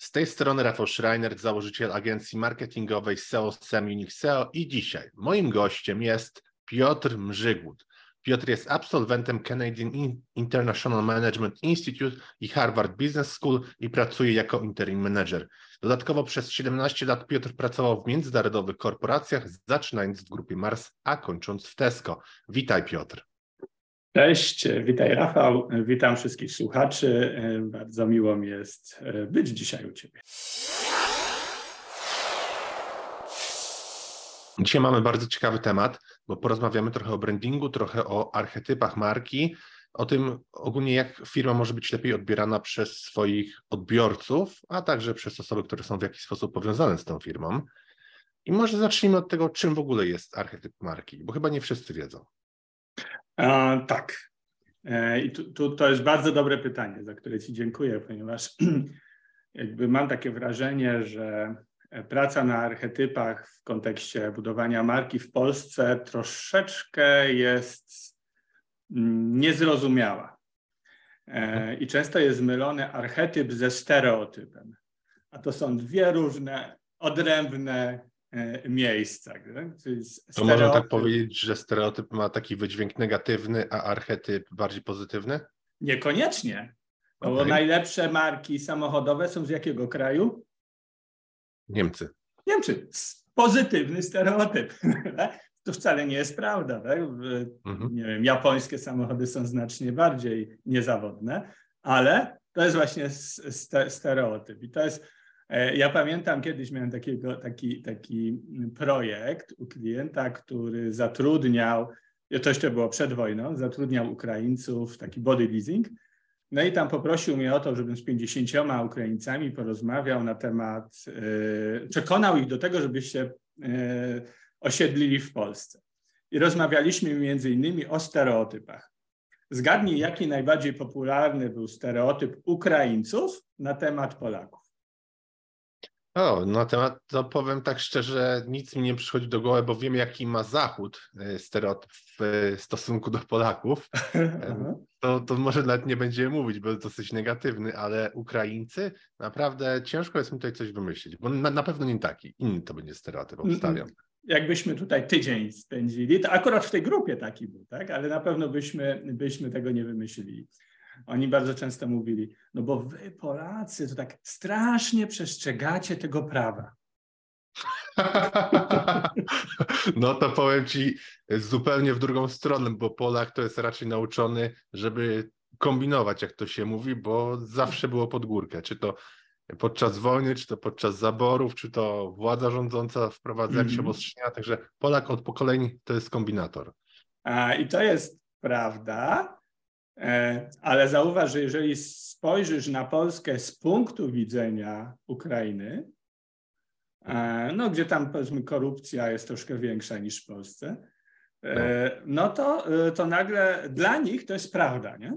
Z tej strony Rafał Schreiner, założyciel agencji marketingowej SEO Sam Unix SEO i dzisiaj moim gościem jest Piotr Mrzygłód. Piotr jest absolwentem Canadian International Management Institute i Harvard Business School i pracuje jako interim manager. Dodatkowo przez 17 lat Piotr pracował w międzynarodowych korporacjach, zaczynając w grupie Mars, a kończąc w Tesco. Witaj Piotr. Cześć, witaj Rafał, witam wszystkich słuchaczy. Bardzo miło mi jest e, być dzisiaj u Ciebie. Dzisiaj mamy bardzo ciekawy temat, bo porozmawiamy trochę o brandingu, trochę o archetypach marki, o tym ogólnie jak firma może być lepiej odbierana przez swoich odbiorców, a także przez osoby, które są w jakiś sposób powiązane z tą firmą. I może zacznijmy od tego, czym w ogóle jest archetyp marki, bo chyba nie wszyscy wiedzą. Tak. E, I tu, tu, to jest bardzo dobre pytanie, za które Ci dziękuję, ponieważ jakby mam takie wrażenie, że praca na archetypach w kontekście budowania marki w Polsce troszeczkę jest niezrozumiała. E, I często jest mylony archetyp ze stereotypem. A to są dwie różne, odrębne E, miejscach. Czyli to można tak powiedzieć, że stereotyp ma taki wydźwięk negatywny, a archetyp bardziej pozytywny? Niekoniecznie. Okay. Bo najlepsze marki samochodowe są z jakiego kraju? Niemcy. Niemcy. Pozytywny stereotyp. to wcale nie jest prawda. Tak? Mhm. Nie wiem, japońskie samochody są znacznie bardziej niezawodne, ale to jest właśnie stereotyp. I to jest ja pamiętam, kiedyś miałem takiego, taki, taki projekt u klienta, który zatrudniał, to jeszcze było przed wojną, zatrudniał Ukraińców, taki body leasing. No i tam poprosił mnie o to, żebym z 50 Ukraińcami porozmawiał na temat, yy, przekonał ich do tego, żeby się yy, osiedlili w Polsce. I rozmawialiśmy między innymi o stereotypach. Zgadnij, jaki najbardziej popularny był stereotyp Ukraińców na temat Polaków. O, na temat, to powiem tak szczerze, nic mi nie przychodzi do głowy, bo wiem, jaki ma Zachód e, stereotyp w e, stosunku do Polaków. To, to może nawet nie będziemy mówić, bo jest dosyć negatywny, ale Ukraińcy, naprawdę ciężko jest mi tutaj coś wymyślić, bo na, na pewno nie taki, inny to będzie stereotyp, obstawiam. Jakbyśmy tutaj tydzień spędzili, to akurat w tej grupie taki był, tak? ale na pewno byśmy, byśmy tego nie wymyślili. Oni bardzo często mówili, no bo wy Polacy to tak strasznie przestrzegacie tego prawa. No to powiem ci zupełnie w drugą stronę, bo Polak to jest raczej nauczony, żeby kombinować, jak to się mówi, bo zawsze było pod górkę. Czy to podczas wojny, czy to podczas zaborów, czy to władza rządząca wprowadza mm -hmm. obostrzenia. Także Polak od pokoleń to jest kombinator. A, I to jest prawda, E, ale zauważ, że jeżeli spojrzysz na Polskę z punktu widzenia Ukrainy, e, no gdzie tam powiedzmy korupcja jest troszkę większa niż w Polsce, e, no, no to, to nagle dla nich to jest prawda, nie?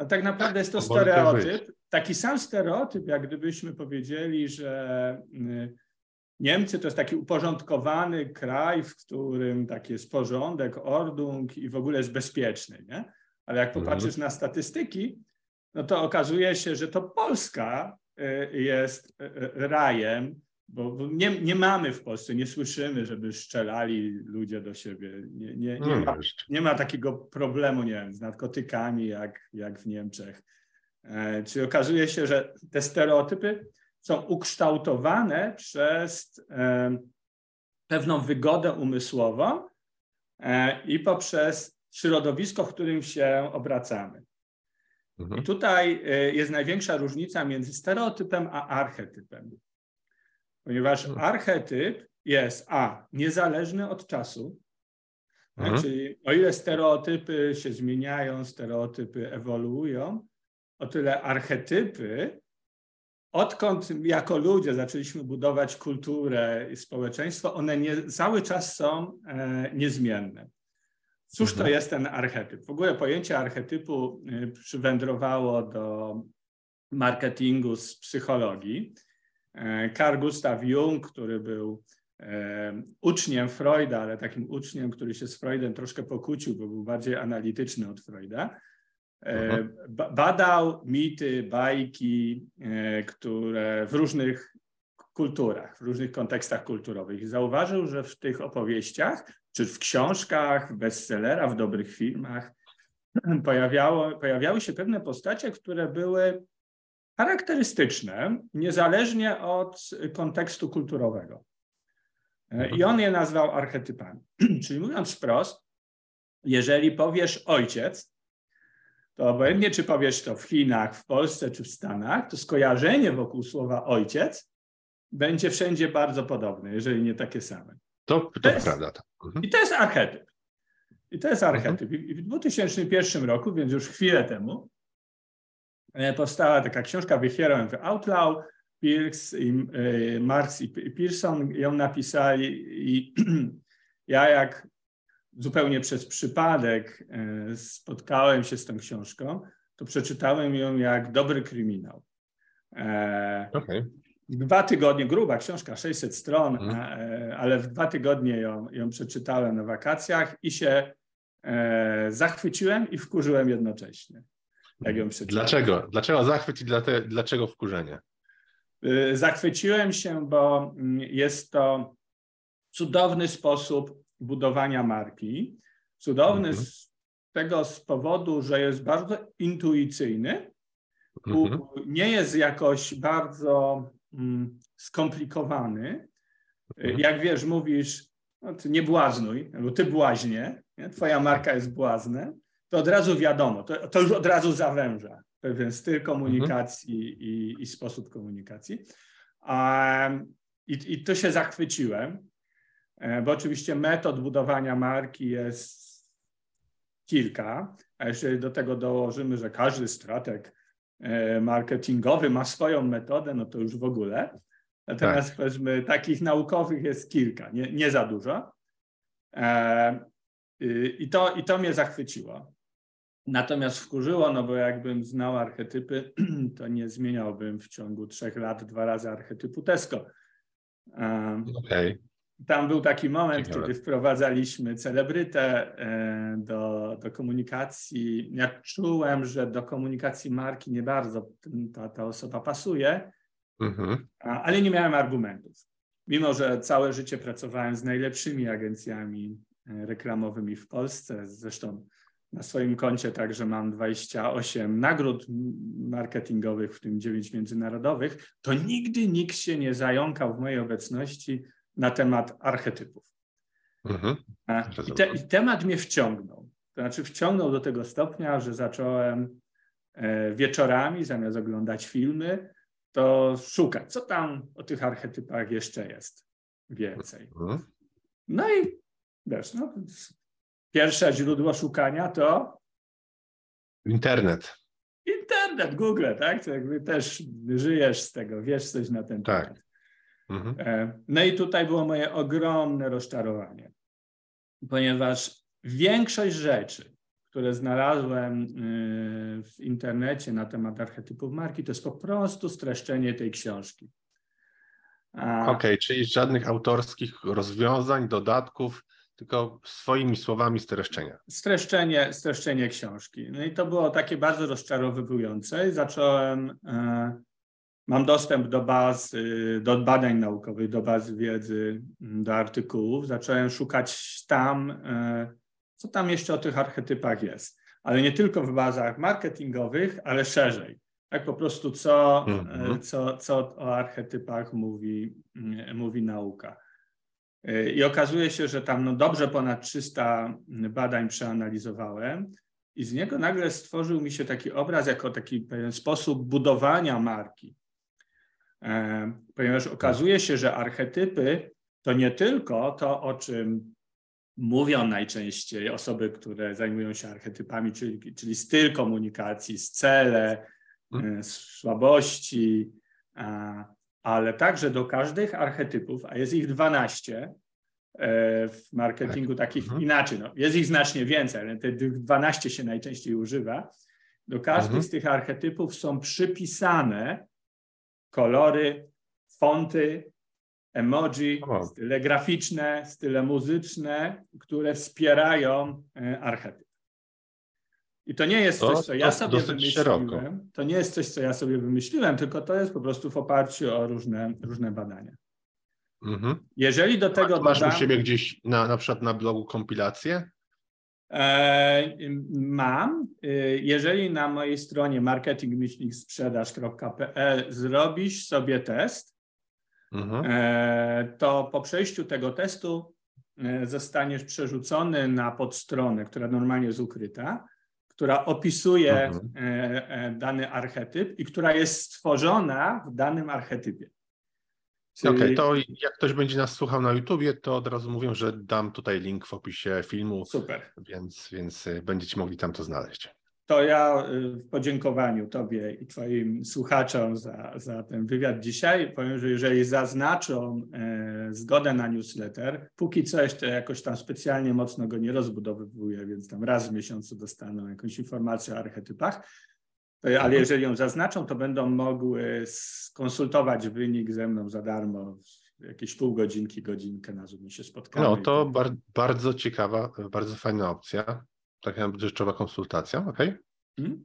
A tak naprawdę jest to stereotyp. Taki sam stereotyp, jak gdybyśmy powiedzieli, że y, Niemcy to jest taki uporządkowany kraj, w którym taki jest porządek, ordung i w ogóle jest bezpieczny. Nie? Ale jak mhm. popatrzysz na statystyki, no to okazuje się, że to Polska y, jest y, rajem bo, nie, nie mamy w Polsce, nie słyszymy, żeby strzelali ludzie do siebie. Nie, nie, nie, ma, nie ma takiego problemu, nie wiem, z narkotykami jak, jak w Niemczech. E, czyli okazuje się, że te stereotypy są ukształtowane przez e, pewną wygodę umysłową e, i poprzez środowisko, w którym się obracamy. Mhm. I tutaj jest największa różnica między stereotypem a archetypem ponieważ hmm. archetyp jest a niezależny od czasu, tak? mhm. czyli o ile stereotypy się zmieniają, stereotypy ewoluują, o tyle archetypy odkąd jako ludzie zaczęliśmy budować kulturę i społeczeństwo, one nie, cały czas są e, niezmienne. Cóż to mhm. jest ten archetyp? W ogóle pojęcie archetypu e, przywędrowało do marketingu z psychologii. E, Carl Gustav Jung, który był e, uczniem Freuda, ale takim uczniem, który się z Freudem troszkę pokłócił, bo był bardziej analityczny od Freuda, E, badał mity, bajki, które w różnych kulturach, w różnych kontekstach kulturowych. Zauważył, że w tych opowieściach, czy w książkach, w bestsellerach, w dobrych filmach, pojawiało, pojawiały się pewne postacie, które były charakterystyczne, niezależnie od kontekstu kulturowego. E, I on je nazwał archetypami. Czyli mówiąc wprost, jeżeli powiesz ojciec, to obojętnie czy powiesz to w Chinach, w Polsce czy w Stanach, to skojarzenie wokół słowa ojciec będzie wszędzie bardzo podobne, jeżeli nie takie same. To, to, to jest, prawda. Tak. Mhm. I to jest archetyp. I to jest archetyp. Mhm. I w 2001 roku, więc już chwilę temu, powstała taka książka Wychierałem w Outlaw. Pierce i, y, Marx i Pearson ją napisali i ja jak zupełnie przez przypadek e, spotkałem się z tą książką, to przeczytałem ją jak dobry kryminał. E, okay. Dwa tygodnie, gruba książka, 600 stron, mm. ale w dwa tygodnie ją, ją przeczytałem na wakacjach i się zachwyciłem i wkurzyłem jednocześnie. Jak ją przeczytałem. Dlaczego? Dlaczego zachwyt i dlaczego wkurzenie? Zachwyciłem się, bo mm, jest to cudowny sposób budowania marki. Cudowny mhm. z tego z powodu, że jest bardzo intuicyjny, mhm. nie jest jakoś bardzo mm, skomplikowany. Mhm. Jak wiesz, mówisz, no, ty nie błaznuj, albo ty błaźnie, nie? twoja marka jest błazne, to od razu wiadomo, to, to już od razu zawęża pewien styl komunikacji i, i, sposób komunikacji. Um, i, I to się zachwyciłem. E, bo oczywiście metod budowania marki jest kilka, a jeżeli do tego dołożymy, że każdy strateg e, marketingowy ma swoją metodę, no to już w ogóle. Natomiast tak. powiedzmy, takich naukowych jest kilka, nie, nie za dużo. E, I to, I to mnie zachwyciło. Natomiast wkurzyło, no bo jakbym znał archetypy, to nie zmieniałbym w ciągu trzech lat dwa razy archetypu Tesco. Okay tam był taki moment, Ciekawe. kiedy wprowadzaliśmy celebrytę e, do, do komunikacji. Ja czułem, że do komunikacji marki nie bardzo ta, ta osoba pasuje, mhm. ale nie miałem argumentów. Mimo, że całe życie pracowałem z najlepszymi agencjami e, reklamowymi w Polsce, zresztą na swoim koncie także mam 28 nagród marketingowych, w tym 9 międzynarodowych, to nigdy nikt się nie zająkał w mojej obecności na temat archetypów. Mhm. I, te, I, temat mnie wciągnął. To znaczy wciągnął do tego stopnia, że zacząłem e, wieczorami, zamiast oglądać filmy, to szukać, co tam o tych archetypach jeszcze jest więcej. Mhm. No i wiesz, no, pierwsze źródło szukania to internet. Internet, Google, tak? To jakby też żyjesz z tego, wiesz coś na ten tak. temat. Mhm. E, no i tutaj było moje ogromne rozczarowanie, ponieważ większość rzeczy, które znalazłem y, w internecie na temat archetypów marki, to jest po prostu streszczenie tej książki. Okej, okay, czyli żadnych autorskich rozwiązań, dodatków, tylko swoimi słowami streszczenia. Streszczenie, streszczenie książki. No i to było takie bardzo rozczarowywujące. Zacząłem e, Mam dostęp do baz, do badań naukowych, do baz wiedzy, mm, do artykułów. Zacząłem szukać tam, y, co tam jeszcze o tych archetypach jest. Ale nie tylko w bazach marketingowych, ale szerzej. Tak po prostu, co, mm-hmm. co, co o archetypach mówi, mm, mówi nauka. I okazuje się, że tam no dobrze ponad 300 badań przeanalizowałem i z niego nagle stworzył mi się taki obraz jako taki pewien sposób budowania marki. E, ponieważ okazuje się, że archetypy to nie tylko to, o czym mówią najczęściej osoby, które zajmują się archetypami, czyli, czyli styl komunikacji, cele, mhm. słabości, ale także do każdych archetypów, a jest ich 12 e, w marketingu tak. takich mhm. inaczej, no, jest ich znacznie więcej, ale te 12 się najczęściej używa. Do każdych mhm. z tych archetypów są przypisane kolory, fonty, emoji, style graficzne, style muzyczne, które wspierają e, archetyp. I to nie jest to, coś, co ja sobie wymyśliłem. Szeroko. To nie jest coś, co ja sobie wymyśliłem, tylko to jest po prostu w oparciu o różne, różne badania. Mhm. Jeżeli do tego A masz dodam, u siebie gdzieś na, na przykład na blogu kompilację? E, mam. E, jeżeli na mojej stronie marketingmyślniksprzedaż.pl zrobisz sobie test, mhm. e, to po przejściu tego testu e, zostaniesz przerzucony na podstronę, która normalnie jest ukryta która opisuje mhm. E, e, dany archetyp i która jest stworzona w danym archetypie. Czyli... Okej, okay, to jak ktoś będzie nas słuchał na YouTubie, to od razu mówię, że dam tutaj link w opisie filmu. Super. Więc, więc e, będziecie mogli tam to znaleźć to ja y, w podziękowaniu Tobie i Twoim słuchaczom za, za ten wywiad dzisiaj powiem, że jeżeli zaznaczą e, zgodę na newsletter, póki coś to jakoś tam specjalnie mocno go nie rozbudowywuję, więc tam raz w miesiącu dostaną jakąś informację o archetypach, to, ale mhm. jeżeli ją zaznaczą, to będą mogły skonsultować wynik ze mną za darmo jakieś pół godzinki, godzinkę na Zoomie się spotkamy. No to bar bardzo ciekawa, bardzo fajna opcja taka rzeczowa konsultacja, ok? Hmm.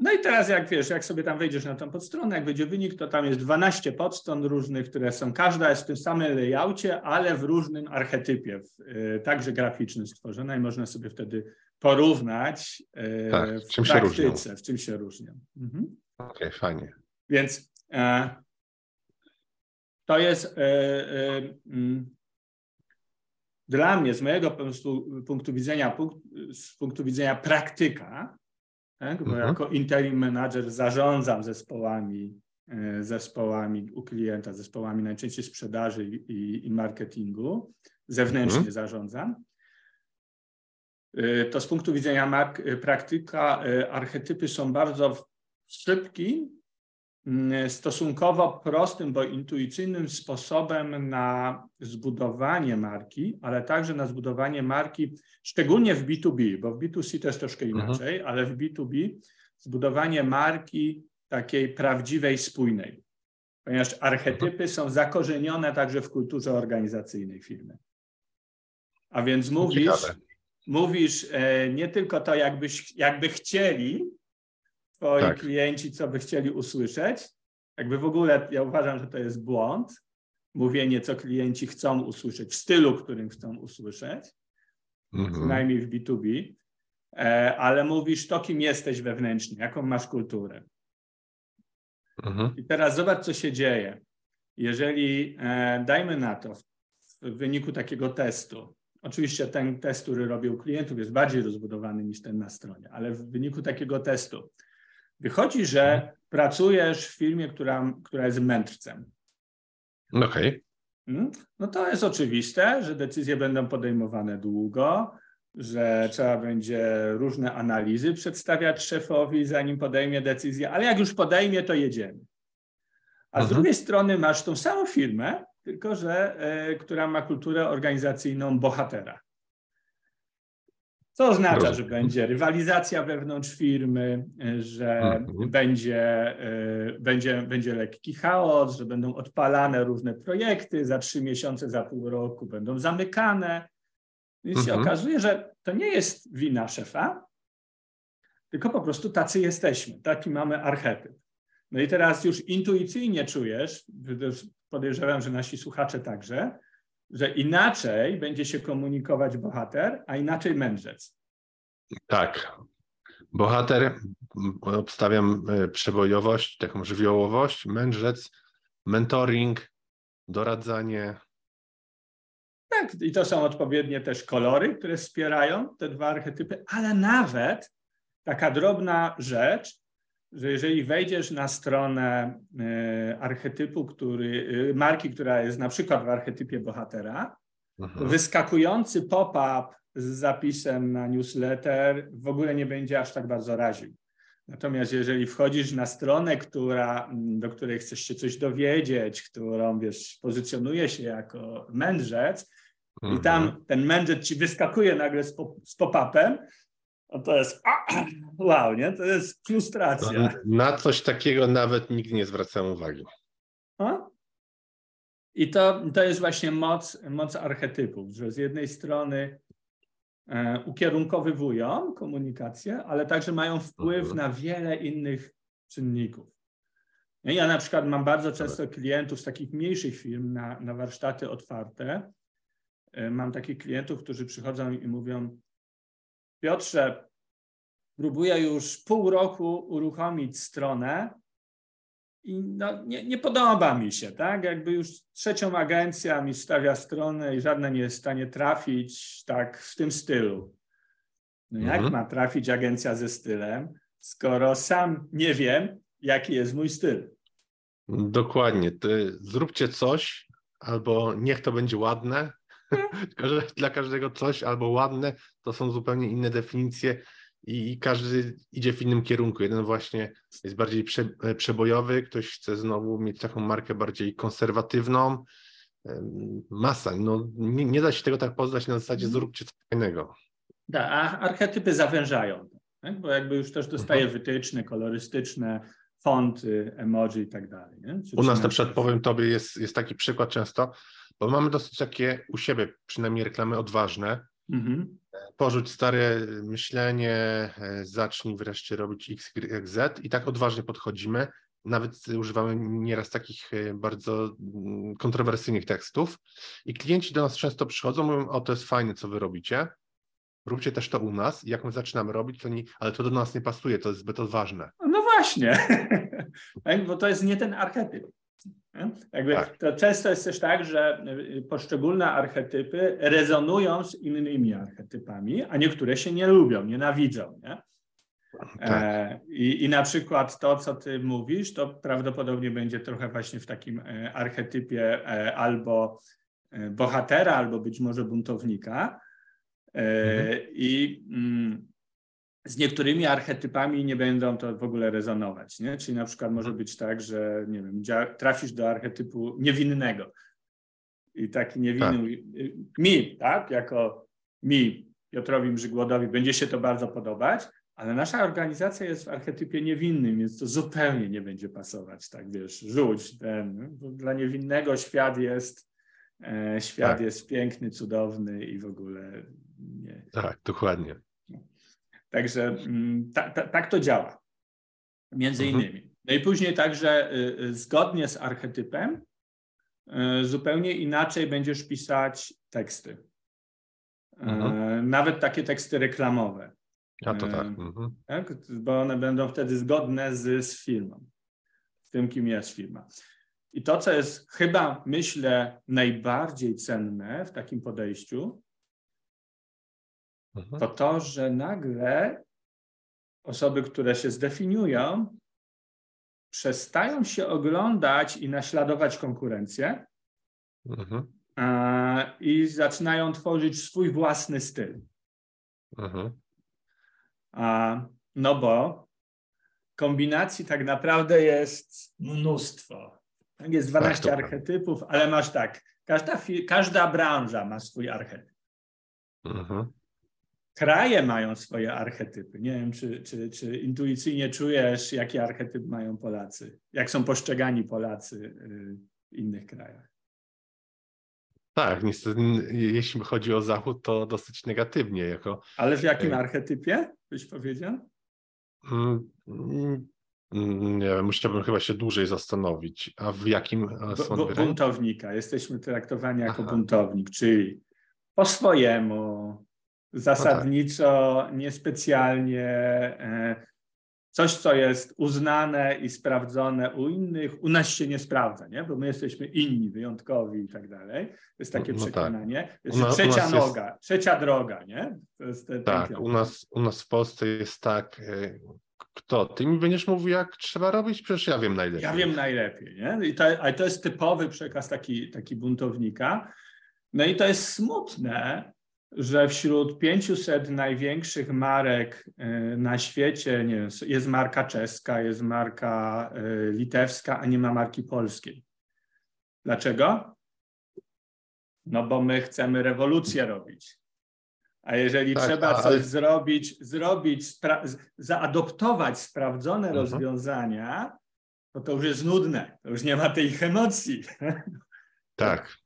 No i teraz jak wiesz, jak sobie tam wejdziesz na tą podstronę, jak będzie wynik, to tam jest 12 podstron różnych, które są, każda jest w tym samym layoutie, ale w różnym archetypie, w, y, także graficznym stworzona i można sobie wtedy porównać y, tak, w czym praktyce, w czym się różnią. Mhm. Okej, okay, fajnie. Więc e, to jest e, e, mm, dla mnie, z mojego punktu widzenia, z punktu widzenia praktyka, tak, bo mhm. jako interim manager zarządzam zespołami, e, zespołami u klienta, zespołami najczęściej sprzedaży i, i marketingu, zewnętrznie mhm. zarządzam. E, to z punktu widzenia mark, e, praktyka, archetypy są bardzo szybki Mm, stosunkowo prostym, bo intuicyjnym sposobem na zbudowanie marki, ale także na zbudowanie marki, szczególnie w B2B, bo w B2C to jest troszkę mhm. inaczej, mhm. ale w B2B zbudowanie marki takiej prawdziwej, spójnej, ponieważ archetypy mhm. są zakorzenione także w kulturze organizacyjnej firmy. A więc mówisz, mówisz e, nie tylko to, jakbyś, jakby chcieli, twoi tak. klienci, co by chcieli usłyszeć. Jakby w ogóle ja uważam, że to jest błąd, mówienie, co klienci chcą usłyszeć w stylu, którym chcą usłyszeć, mhm. przynajmniej w B2B, e, ale mówisz to, kim jesteś wewnętrznie, jaką masz kulturę. Mhm. I teraz zobacz, co się dzieje. Jeżeli e, dajmy na to, w, w wyniku takiego testu, Oczywiście ten test, który robił klientów, jest bardziej rozbudowany niż ten na stronie, ale w wyniku takiego testu Wychodzi, że mhm. pracujesz w firmie, która, która jest mędrcem. Okej. Okay. Hmm? No to jest oczywiste, że decyzje będą podejmowane długo, że trzeba będzie różne analizy przedstawiać szefowi, zanim podejmie decyzję, ale jak już podejmie, to jedziemy. A z mhm. drugiej strony masz tą samą firmę, tylko że y, która ma kulturę organizacyjną bohatera. Co oznacza, że będzie rywalizacja wewnątrz firmy, że mhm. będzie, e, będzie, będzie lekki chaos, że będą odpalane różne projekty, za trzy miesiące, za pół roku będą zamykane. Więc się mhm. okazuje, że to nie jest wina szefa, tylko po prostu tacy jesteśmy, taki mamy archetyp. No i teraz już intuicyjnie czujesz, podejrzewam, że nasi słuchacze także, że inaczej będzie się komunikować bohater, a inaczej mędrzec. Tak. Bohater, obstawiam e, przebojowość, taką żywiołowość, mędrzec, mentoring, doradzanie. Tak, i to są odpowiednie też kolory, które wspierają te dwa archetypy, ale nawet taka drobna rzecz, że jeżeli wejdziesz na stronę y, archetypu, który, y, marki, która jest na przykład w archetypie bohatera, mhm. wyskakujący pop-up z zapisem na newsletter w ogóle nie będzie aż tak bardzo raził. Natomiast jeżeli wchodzisz na stronę, która, do której chcesz się coś dowiedzieć, którą wiesz, pozycjonuje się jako mędrzec, i tam Mhm. ten mędrzec ci wyskakuje nagle z pop-upem, no to jest a, wow, nie? To jest frustracja. No, Na coś takiego nawet nigdy nie zwracałem uwagi. A? I to, to jest właśnie moc, moc archetypów, że z jednej strony e, ukierunkowywują komunikację, ale także mają wpływ Mhm. na wiele innych czynników. No Ja na przykład mam bardzo często klientów z takich mniejszych firm na, na warsztaty otwarte. E, Mam takich klientów, którzy przychodzą i mówią: Piotrze, próbuję już pół roku uruchomić stronę i no, nie, nie podoba mi się, tak? Jakby już trzecią agencja mi stawia stronę i żadna nie jest w stanie trafić tak w tym stylu. No jak Mhm. ma trafić agencja ze stylem, skoro sam nie wiem, jaki jest mój styl? Dokładnie. Ty zróbcie coś, albo niech to będzie ładne. Dla każdego coś albo ładne to są zupełnie inne definicje i każdy idzie w innym kierunku. Jeden właśnie jest bardziej prze, e, przebojowy, ktoś chce znowu mieć taką markę bardziej konserwatywną. Masa. No, nie, nie da się tego tak poznać na zasadzie Mhm. zróbcie coś fajnego. Da, a archetypy zawężają, tak? bo jakby już też dostaje Mhm. wytyczne kolorystyczne, fonty, emoji i tak dalej. Nie? U nas na przykład powiem Tobie, jest, jest taki przykład często, bo mamy dosyć takie u siebie przynajmniej reklamy odważne. Mhm. Porzuć stare myślenie, zacznij wreszcie robić X, Y, Z i tak odważnie podchodzimy. Nawet używamy nieraz takich e, bardzo mm, kontrowersyjnych tekstów i klienci do nas często przychodzą, mówią, o to jest fajne, co wy robicie, róbcie też to u nas i jak my zaczynamy robić, to nie, ale to do nas nie pasuje, to jest zbyt odważne. No właśnie, tak? bo to jest nie ten archetyp. Tak. To często jest też tak, że y, poszczególne archetypy rezonują z innymi archetypami, a niektóre się nie lubią, nienawidzą. Nie? Tak. E, i, I na przykład to, co ty mówisz, to prawdopodobnie będzie trochę właśnie w takim e, archetypie e, albo bohatera, albo być może buntownika. Mhm. I mm, z niektórymi archetypami nie będą to w ogóle rezonować. Nie? Czyli na przykład może być tak, że nie wiem, trafisz do archetypu niewinnego. I taki niewinny y, mi, tak, jako mi, Piotrowi Mrzygłodowi, będzie się to bardzo podobać, ale nasza organizacja jest w archetypie niewinnym, więc to zupełnie nie będzie pasować, tak wiesz, rzuć ten. Bo dla niewinnego świat jest, e, świat Tak. jest piękny, cudowny i w ogóle nie. Tak, dokładnie. Także mm, ta, ta, tak to działa. Między Mhm. innymi. No i później także y, y, zgodnie z archetypem y, zupełnie inaczej będziesz pisać teksty. Mhm. Nawet takie teksty reklamowe. A to tak. Mhm. tak? bo one będą wtedy zgodne z, z firmą, z tym, kim jest firma. I to, co jest chyba, myślę, najbardziej cenne w takim podejściu, Mhm. to to, że nagle osoby, które się zdefiniują, przestają się oglądać i naśladować konkurencję Mhm. e, i zaczynają tworzyć swój własny styl. Mhm. No bo kombinacji tak naprawdę jest mnóstwo. Tak, Jest 12 Tak, archetypów, ale masz tak, każda, każda branża ma swój archetyp. Mhm. Kraje mają swoje archetypy. Nie wiem, czy, czy, czy intuicyjnie czujesz, jaki archetyp mają Polacy, jak są postrzegani Polacy y, w innych krajach. Tak, niestety, jeśli chodzi o Zachód, to dosyć negatywnie. Jako, Ale w jakim Ej. archetypie, byś powiedział? mm, mm, nie wiem, musiałbym chyba się dłużej zastanowić. A w jakim e, są odbierani? buntownika. Jesteśmy traktowani jako Aha. buntownik, czyli po swojemu, zasadniczo, niespecjalnie, e, coś, co jest uznane i sprawdzone u innych, u nas się nie sprawdza, nie? bo my jesteśmy inni, wyjątkowi i tak dalej. To jest takie No tak. przekonanie. Jest na- trzecia jest- noga, trzecia droga, nie? To jest ten, ten Tak, u nas, u nas w Polsce jest tak, e, kto? Ty mi będziesz mówił, jak trzeba robić? Przecież ja wiem najlepiej. Ja wiem najlepiej, nie? I to, ale to jest typowy przekaz taki, taki buntownika. No i to jest smutne, że wśród 500 największych marek y, na świecie nie wiem, jest marka czeska, jest marka y, litewska, a nie ma marki polskiej. Dlaczego? No bo my chcemy rewolucję robić. A jeżeli tak, trzeba ale... coś zrobić, zrobić, spra zaadoptować sprawdzone mhm. rozwiązania, to to już jest nudne. To już nie ma tych emocji. Tak.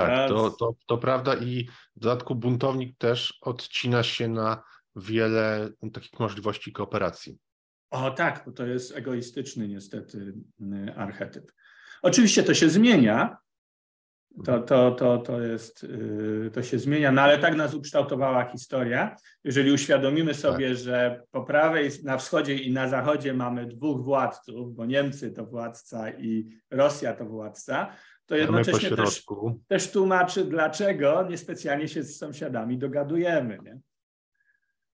Tak, to, to, to prawda i w dodatku buntownik też odcina się na wiele takich możliwości kooperacji. O tak, bo to jest egoistyczny niestety y, archetyp. Oczywiście to się zmienia, to, to, to, to, jest, y, to się zmienia, no ale tak nas ukształtowała historia. Jeżeli uświadomimy sobie, tak. że po prawej, na wschodzie i na zachodzie mamy dwóch władców, bo Niemcy to władca i Rosja to władca, to jednocześnie też, też tłumaczy, dlaczego niespecjalnie się z sąsiadami dogadujemy. Nie?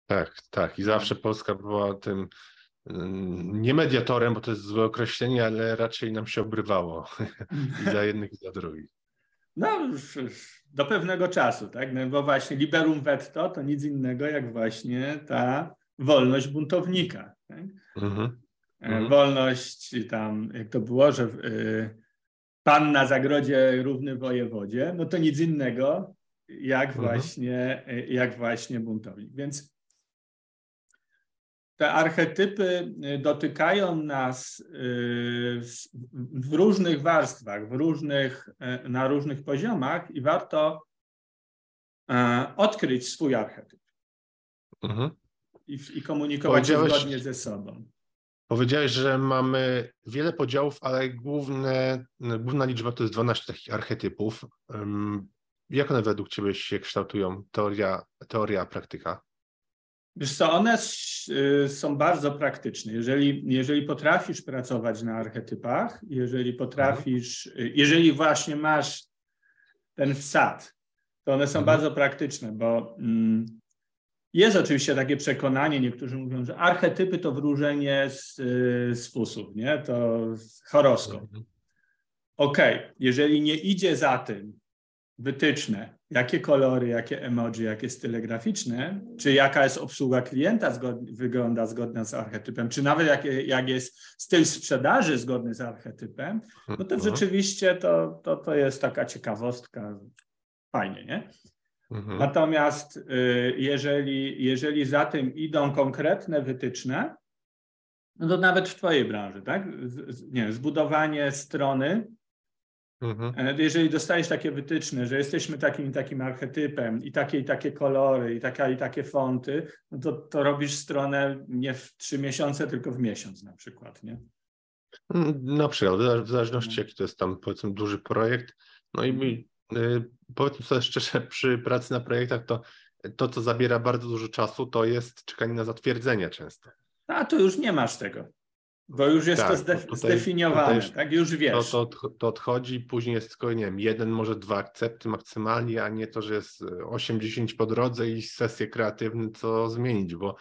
Tak, tak. I zawsze Polska była tym mm, nie mediatorem, bo to jest złe określenie, ale raczej nam się obrywało i za jednych, i za drugich. No, do pewnego czasu, tak? No, bo właśnie liberum veto to nic innego jak właśnie ta wolność buntownika. Tak? Mhm. E, wolność tam, jak to było, że y, pan na zagrodzie równy wojewodzie, no to nic innego jak mhm. właśnie, jak właśnie buntownik. Więc te archetypy dotykają nas y, w różnych warstwach, w różnych, y, na różnych poziomach i warto y, odkryć swój archetyp mhm. i, i komunikować się zgodnie ze sobą. Powiedziałeś, że mamy wiele podziałów, ale główne, główna liczba to jest 12 takich archetypów. Jak one według Ciebie się kształtują? Teoria, teoria a praktyka? Wiesz co, one y, są bardzo praktyczne. Jeżeli, jeżeli potrafisz pracować na archetypach, jeżeli potrafisz, mhm. jeżeli właśnie masz ten wsad, to one są mhm. bardzo praktyczne, bo mm, jest oczywiście takie przekonanie, niektórzy mówią, że archetypy to wróżenie z, z fusów, nie? To horoskop. Mhm. Okej, okay. jeżeli nie idzie za tym wytyczne, jakie kolory, jakie emoji, jakie style graficzne, czy jaka jest obsługa klienta zgodnie, wygląda zgodna z archetypem, czy nawet jak, jak jest styl sprzedaży zgodny z archetypem, no to mhm. rzeczywiście to, to, to jest taka ciekawostka, fajnie, nie? Mhm. Natomiast y, jeżeli, jeżeli za tym idą konkretne wytyczne, no to nawet w Twojej branży, tak? Nie, zbudowanie strony. Mhm. E, jeżeli dostajesz takie wytyczne, że jesteśmy takim takim archetypem i takie i takie kolory i takie i takie fonty, no to, to robisz stronę nie w trzy miesiące, tylko w miesiąc na przykład, nie? Mm, na przykład, w zależności no. jaki to jest tam powiedzmy duży projekt. No i mhm. Powiedzmy sobie szczerze, przy pracy na projektach to to, co zabiera bardzo dużo czasu, to jest czekanie na zatwierdzenie często. A tu już nie masz tego, bo już jest tak, to zdef tutaj, zdefiniowane, tutaj tak? Już wiesz. To, to, to odchodzi, później jest tylko, nie wiem, jeden, może dwa akcepty maksymalnie, a nie to, że jest 80 po drodze i sesje kreatywne, co zmienić, bo,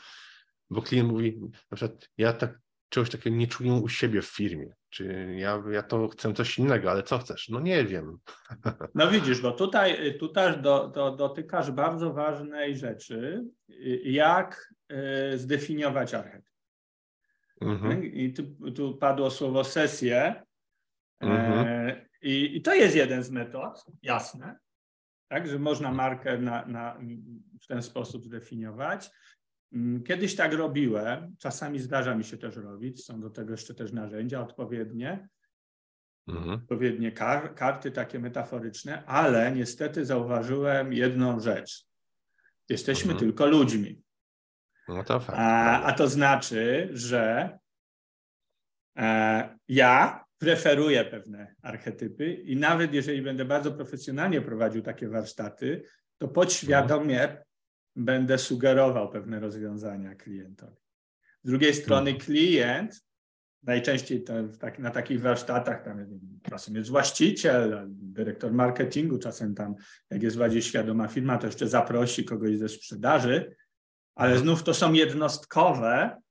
bo klient mówi, na przykład ja tak czegoś takiego nie czuję u siebie w firmie. Czy ja, ja to chcę coś innego, ale co chcesz? No nie wiem. No widzisz, bo tutaj, tutaj do, do, dotykasz bardzo ważnej rzeczy, jak y, zdefiniować archetyp. Mhm. I tu, tu, padło słowo sesję. E, mhm. i, I to jest jeden z metod, jasne, tak, że można markę na, na, w ten sposób zdefiniować. Mm, kiedyś tak robiłem, czasami zdarza mi się też robić, są do tego jeszcze też narzędzia odpowiednie, mhm. odpowiednie kar karty takie metaforyczne, ale niestety zauważyłem jedną rzecz. Jesteśmy mhm. tylko ludźmi. No to fakt. A, a to znaczy, że e, ja preferuję pewne archetypy i nawet jeżeli będę bardzo profesjonalnie prowadził takie warsztaty, to podświadomie będę sugerował pewne rozwiązania klientowi. Z drugiej strony mhm. klient, najczęściej tak, na takich warsztatach, tam czasem jest właściciel, dyrektor marketingu, czasem tam, jak jest bardziej świadoma firma, to jeszcze zaprosi kogoś ze sprzedaży, ale mhm. znów to są jednostkowe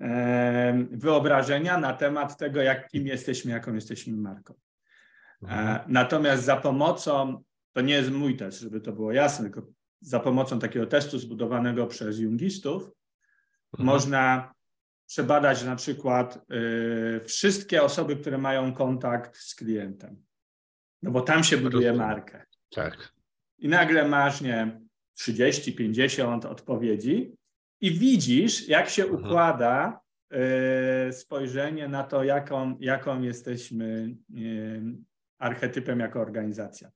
e, wyobrażenia na temat tego, jak, kim jesteśmy, jaką jesteśmy marką. E, mhm. natomiast za pomocą, to nie jest mój test, żeby to było jasne, tylko za pomocą takiego testu zbudowanego przez jungistów Mhm. można przebadać na przykład y, wszystkie osoby, które mają kontakt z klientem. No bo tam się buduje markę. Tak. I nagle masz, nie wiem, 30, 50 odpowiedzi i widzisz, jak się Mhm. układa y, spojrzenie na to, jaką, jaką jesteśmy y, archetypem jako organizacja.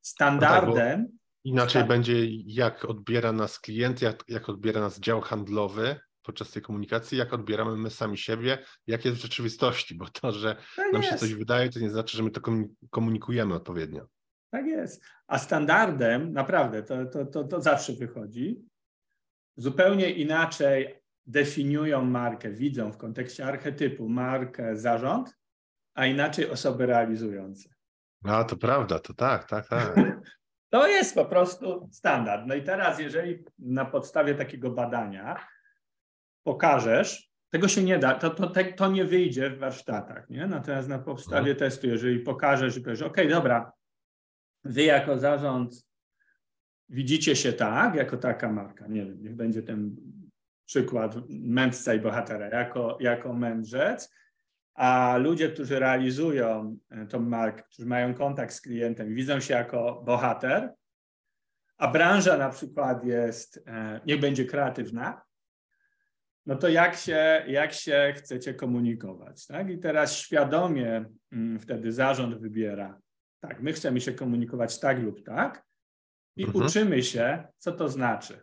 Standardem, Inaczej Tak. będzie, jak odbiera nas klient, jak, jak odbiera nas dział handlowy podczas tej komunikacji, jak odbieramy my sami siebie, jak jest w rzeczywistości, bo to, że tak nam się jest. coś wydaje, to nie znaczy, że my to komu- komunikujemy odpowiednio. Tak jest. A standardem, naprawdę, to, to, to, to zawsze wychodzi. Zupełnie inaczej definiują markę, widzą w kontekście archetypu markę zarząd, a inaczej osoby realizujące. A, to prawda, to tak, tak, tak. To jest po prostu standard. No i teraz, jeżeli na podstawie takiego badania pokażesz, tego się nie da, to, to, to nie wyjdzie w warsztatach, nie? Natomiast na podstawie testu, jeżeli pokażesz i powiesz, OK, dobra, wy jako zarząd widzicie się tak, jako taka marka, nie wiem, niech będzie ten przykład mędrca i bohatera, jako, jako mędrzec, a ludzie, którzy realizują e, tą markę, którzy mają kontakt z klientem, widzą się jako bohater, a branża na przykład jest, e, niech będzie kreatywna, no to jak się, jak się chcecie komunikować, tak? I teraz świadomie mm, wtedy zarząd wybiera, tak, my chcemy się komunikować tak lub tak i Mhm. uczymy się, co to znaczy,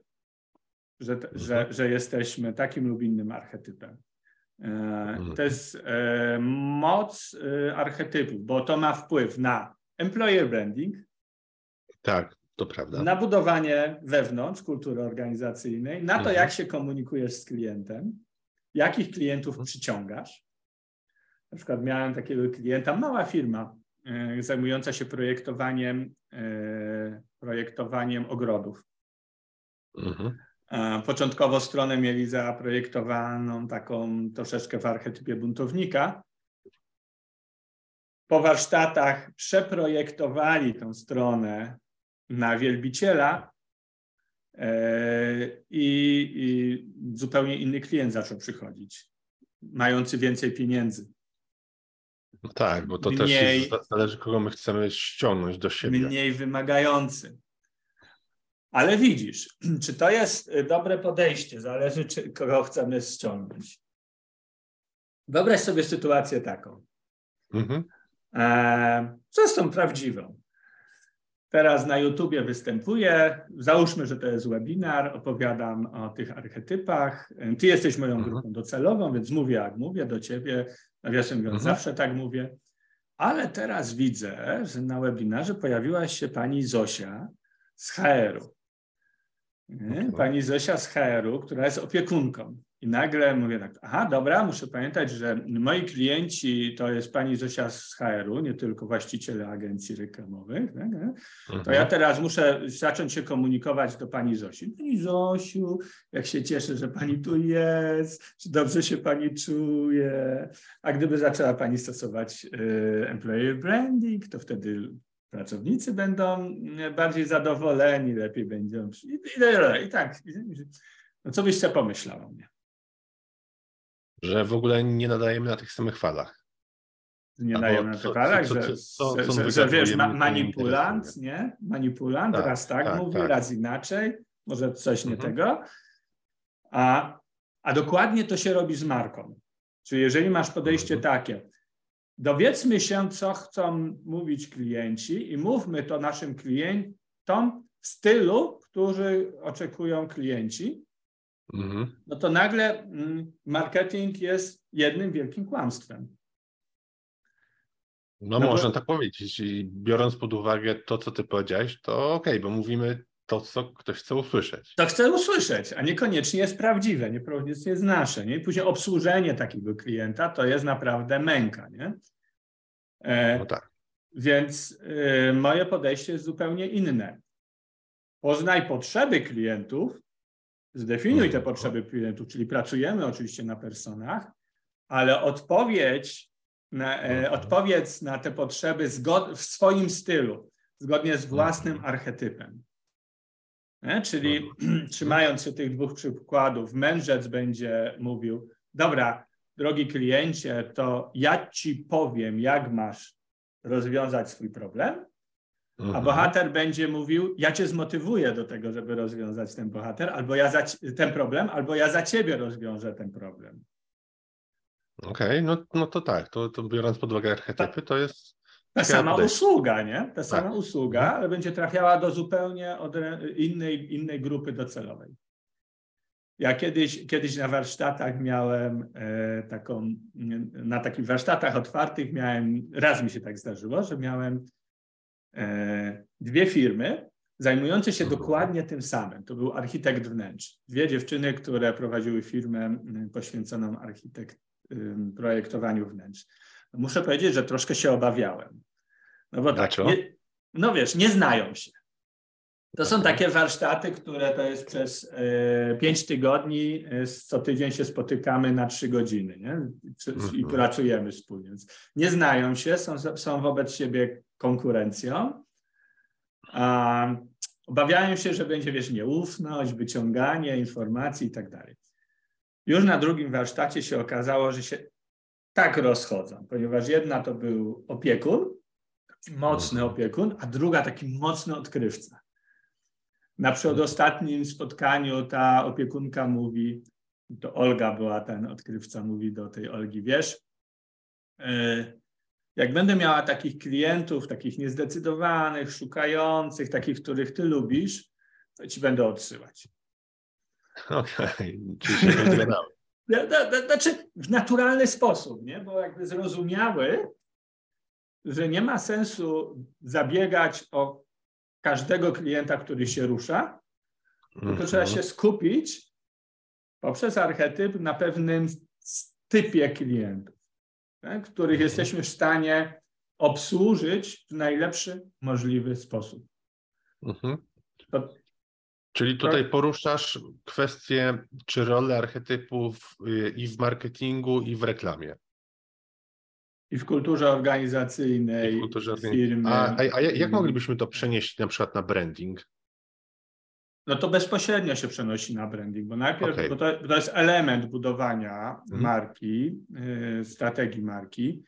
że, że, że jesteśmy takim lub innym archetypem. E, To jest e, moc e, archetypu, bo to ma wpływ na employer branding, Tak, to prawda. na budowanie wewnątrz kultury organizacyjnej, na to, Mhm. jak się komunikujesz z klientem, jakich klientów Mhm. przyciągasz. Na przykład miałem takiego klienta, mała firma e, zajmująca się projektowaniem, projektowaniem ogrodów. Mhm. E, Początkowo stronę mieli zaprojektowaną taką troszeczkę w archetypie buntownika. Po warsztatach przeprojektowali tą stronę na wielbiciela e, i, i zupełnie inny klient zaczął przychodzić, mający więcej pieniędzy, No tak, bo to Mniej- też jest, zależy, kogo my chcemy ściągnąć do siebie. mniej wymagający. Ale widzisz, czy to jest y, dobre podejście, zależy, czy kogo chcemy ściągnąć. Wyobraź sobie sytuację taką. Mhm. E, Zresztą prawdziwą. Teraz na YouTubie występuję. Załóżmy, że to jest webinar, opowiadam o tych archetypach. Ty jesteś moją Mhm. grupą docelową, więc mówię jak mówię do ciebie. Nawiasem mówiąc, Mhm. zawsze tak mówię. Ale teraz widzę, że na webinarze pojawiła się pani Zosia z HR-u. Nie? Mhm. Pani Zosia z HR-u, która jest opiekunką. I nagle mówię tak, aha, dobra, muszę pamiętać, że moi klienci to jest pani Zosia z HR-u, nie tylko właściciele agencji reklamowych. Tak? To Mhm. ja teraz muszę zacząć się komunikować do pani Zosi. Pani Zosiu, jak się cieszę, że pani tu jest, czy dobrze się pani czuje. A gdyby zaczęła pani stosować y, employer branding, to wtedy pracownicy będą y, bardziej zadowoleni, lepiej będą. I, i, i tak. No co byś sobie pomyślał o mnie? Że w ogóle nie nadajemy na tych samych falach. Nie dają na te falach, co- że, co- co- że, że, że wiesz, ma, manipulant, nie? Manipulant, Tak, raz tak, tak, mówi, tak. raz inaczej, może coś nie Mhm. tego. A, a dokładnie to się robi z marką. Czyli jeżeli masz podejście Mhm. takie, dowiedzmy się, co chcą mówić klienci i mówmy to naszym klientom w stylu, który oczekują klienci, Mhm. no to nagle mm, marketing jest jednym wielkim kłamstwem. No, No bo- można tak powiedzieć. I biorąc pod uwagę to, co ty powiedziałeś, to okej, bo mówimy to, co ktoś chce usłyszeć. To chcę usłyszeć, a niekoniecznie jest prawdziwe, niekoniecznie jest nasze. Nie? I później obsłużenie takiego klienta to jest naprawdę męka. Nie? E, No tak. Więc y, moje podejście jest zupełnie inne. Poznaj potrzeby klientów, zdefiniuj te Mhm. potrzeby klientów, czyli pracujemy oczywiście na personach, ale odpowiedź na, e, Mhm. odpowiedz na te potrzeby zgod- w swoim stylu, zgodnie z własnym Mhm. archetypem. Nie? Czyli mhm. trzymając się tych dwóch przykładów, mędrzec będzie mówił, dobra, drogi kliencie, to ja ci powiem, jak masz rozwiązać swój problem, a mhm. bohater będzie mówił, ja cię zmotywuję do tego, żeby rozwiązać ten bohater, albo ja za, ten problem, albo ja za ciebie rozwiążę ten problem. Okej, okay, no, no to tak, to, to biorąc pod uwagę archetypy, to jest ta sama usługa, nie? Ta sama tak. usługa, mhm. ale będzie trafiała do zupełnie innej, innej grupy docelowej. Ja kiedyś, kiedyś na warsztatach miałem e, taką, na takich warsztatach otwartych miałem, raz mi się tak zdarzyło, że miałem e, dwie firmy zajmujące się mhm. dokładnie tym samym. To był architekt wnętrz. Dwie dziewczyny, które prowadziły firmę poświęconą architekt, projektowaniu wnętrz. Muszę powiedzieć, że troszkę się obawiałem. No bo tak, nie, no wiesz, nie znają się. To są takie warsztaty, które to jest przez e, pięć tygodni, e, co tydzień się spotykamy na trzy godziny nie? i mhm. pracujemy wspólnie. nie znają się, są, są wobec siebie konkurencją. A, obawiają się, że będzie, wiesz, nieufność, wyciąganie informacji i tak dalej. Już na drugim warsztacie się okazało, że się tak rozchodzą, ponieważ jedna to był opiekun, mocny mhm. opiekun, a druga taki mocny odkrywca. Na przedostatnim spotkaniu ta opiekunka mówi, to Olga była ten odkrywca, mówi do tej Olgi, wiesz, e, jak będę miała takich klientów, takich niezdecydowanych, szukających, takich, których ty lubisz, to ci będę odsyłać. Okej, okay. czyli się Znaczy w naturalny sposób, nie? bo jakby zrozumiały, że nie ma sensu zabiegać o każdego klienta, który się rusza, tylko trzeba się skupić poprzez archetyp na pewnym typie klientów, tak, których -hmm. jesteśmy w stanie obsłużyć w najlepszy możliwy sposób. -hmm. to, Czyli tutaj to... poruszasz kwestię czy rolę archetypów y, i w marketingu, i w reklamie. I w kulturze organizacyjnej, I w kulturze firmy. A, a, a jak moglibyśmy to przenieść na przykład na branding? No to bezpośrednio się przenosi na branding, bo najpierw, okay. bo to, to, jest element budowania mhm. marki, y, strategii marki,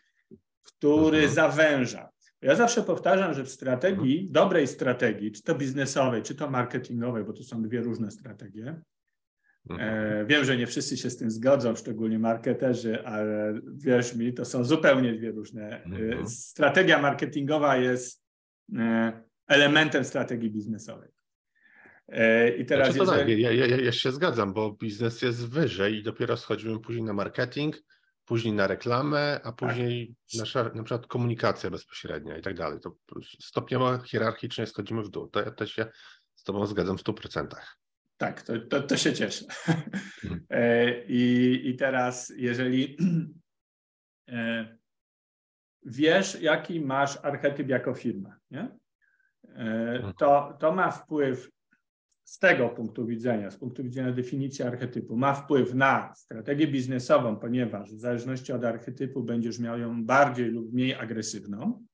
który mhm. zawęża. Ja zawsze powtarzam, że w strategii, mhm. dobrej strategii, czy to biznesowej, czy to marketingowej, bo to są dwie różne strategie, Mhm. E, wiem, że nie wszyscy się z tym zgodzą, szczególnie marketerzy, ale wierz mi, to są zupełnie dwie różne. E, mhm. Strategia marketingowa jest e, elementem strategii biznesowej. I teraz. Znaczy, jeżeli... tak, ja, ja, ja się zgadzam, bo biznes jest wyżej i dopiero schodzimy później na marketing, później na reklamę, a tak. później nasza na przykład komunikacja bezpośrednia i tak dalej. To stopniowo hierarchicznie schodzimy w dół. To ja też się z Tobą zgadzam w 100%. Tak, to, to, to się cieszę. Mhm. E, I, I teraz, jeżeli e, wiesz, jaki masz archetyp jako firma, nie? E, mhm. To, to ma wpływ z tego punktu widzenia, z punktu widzenia definicji archetypu, ma wpływ na strategię biznesową, ponieważ w zależności od archetypu będziesz miał ją bardziej lub mniej agresywną.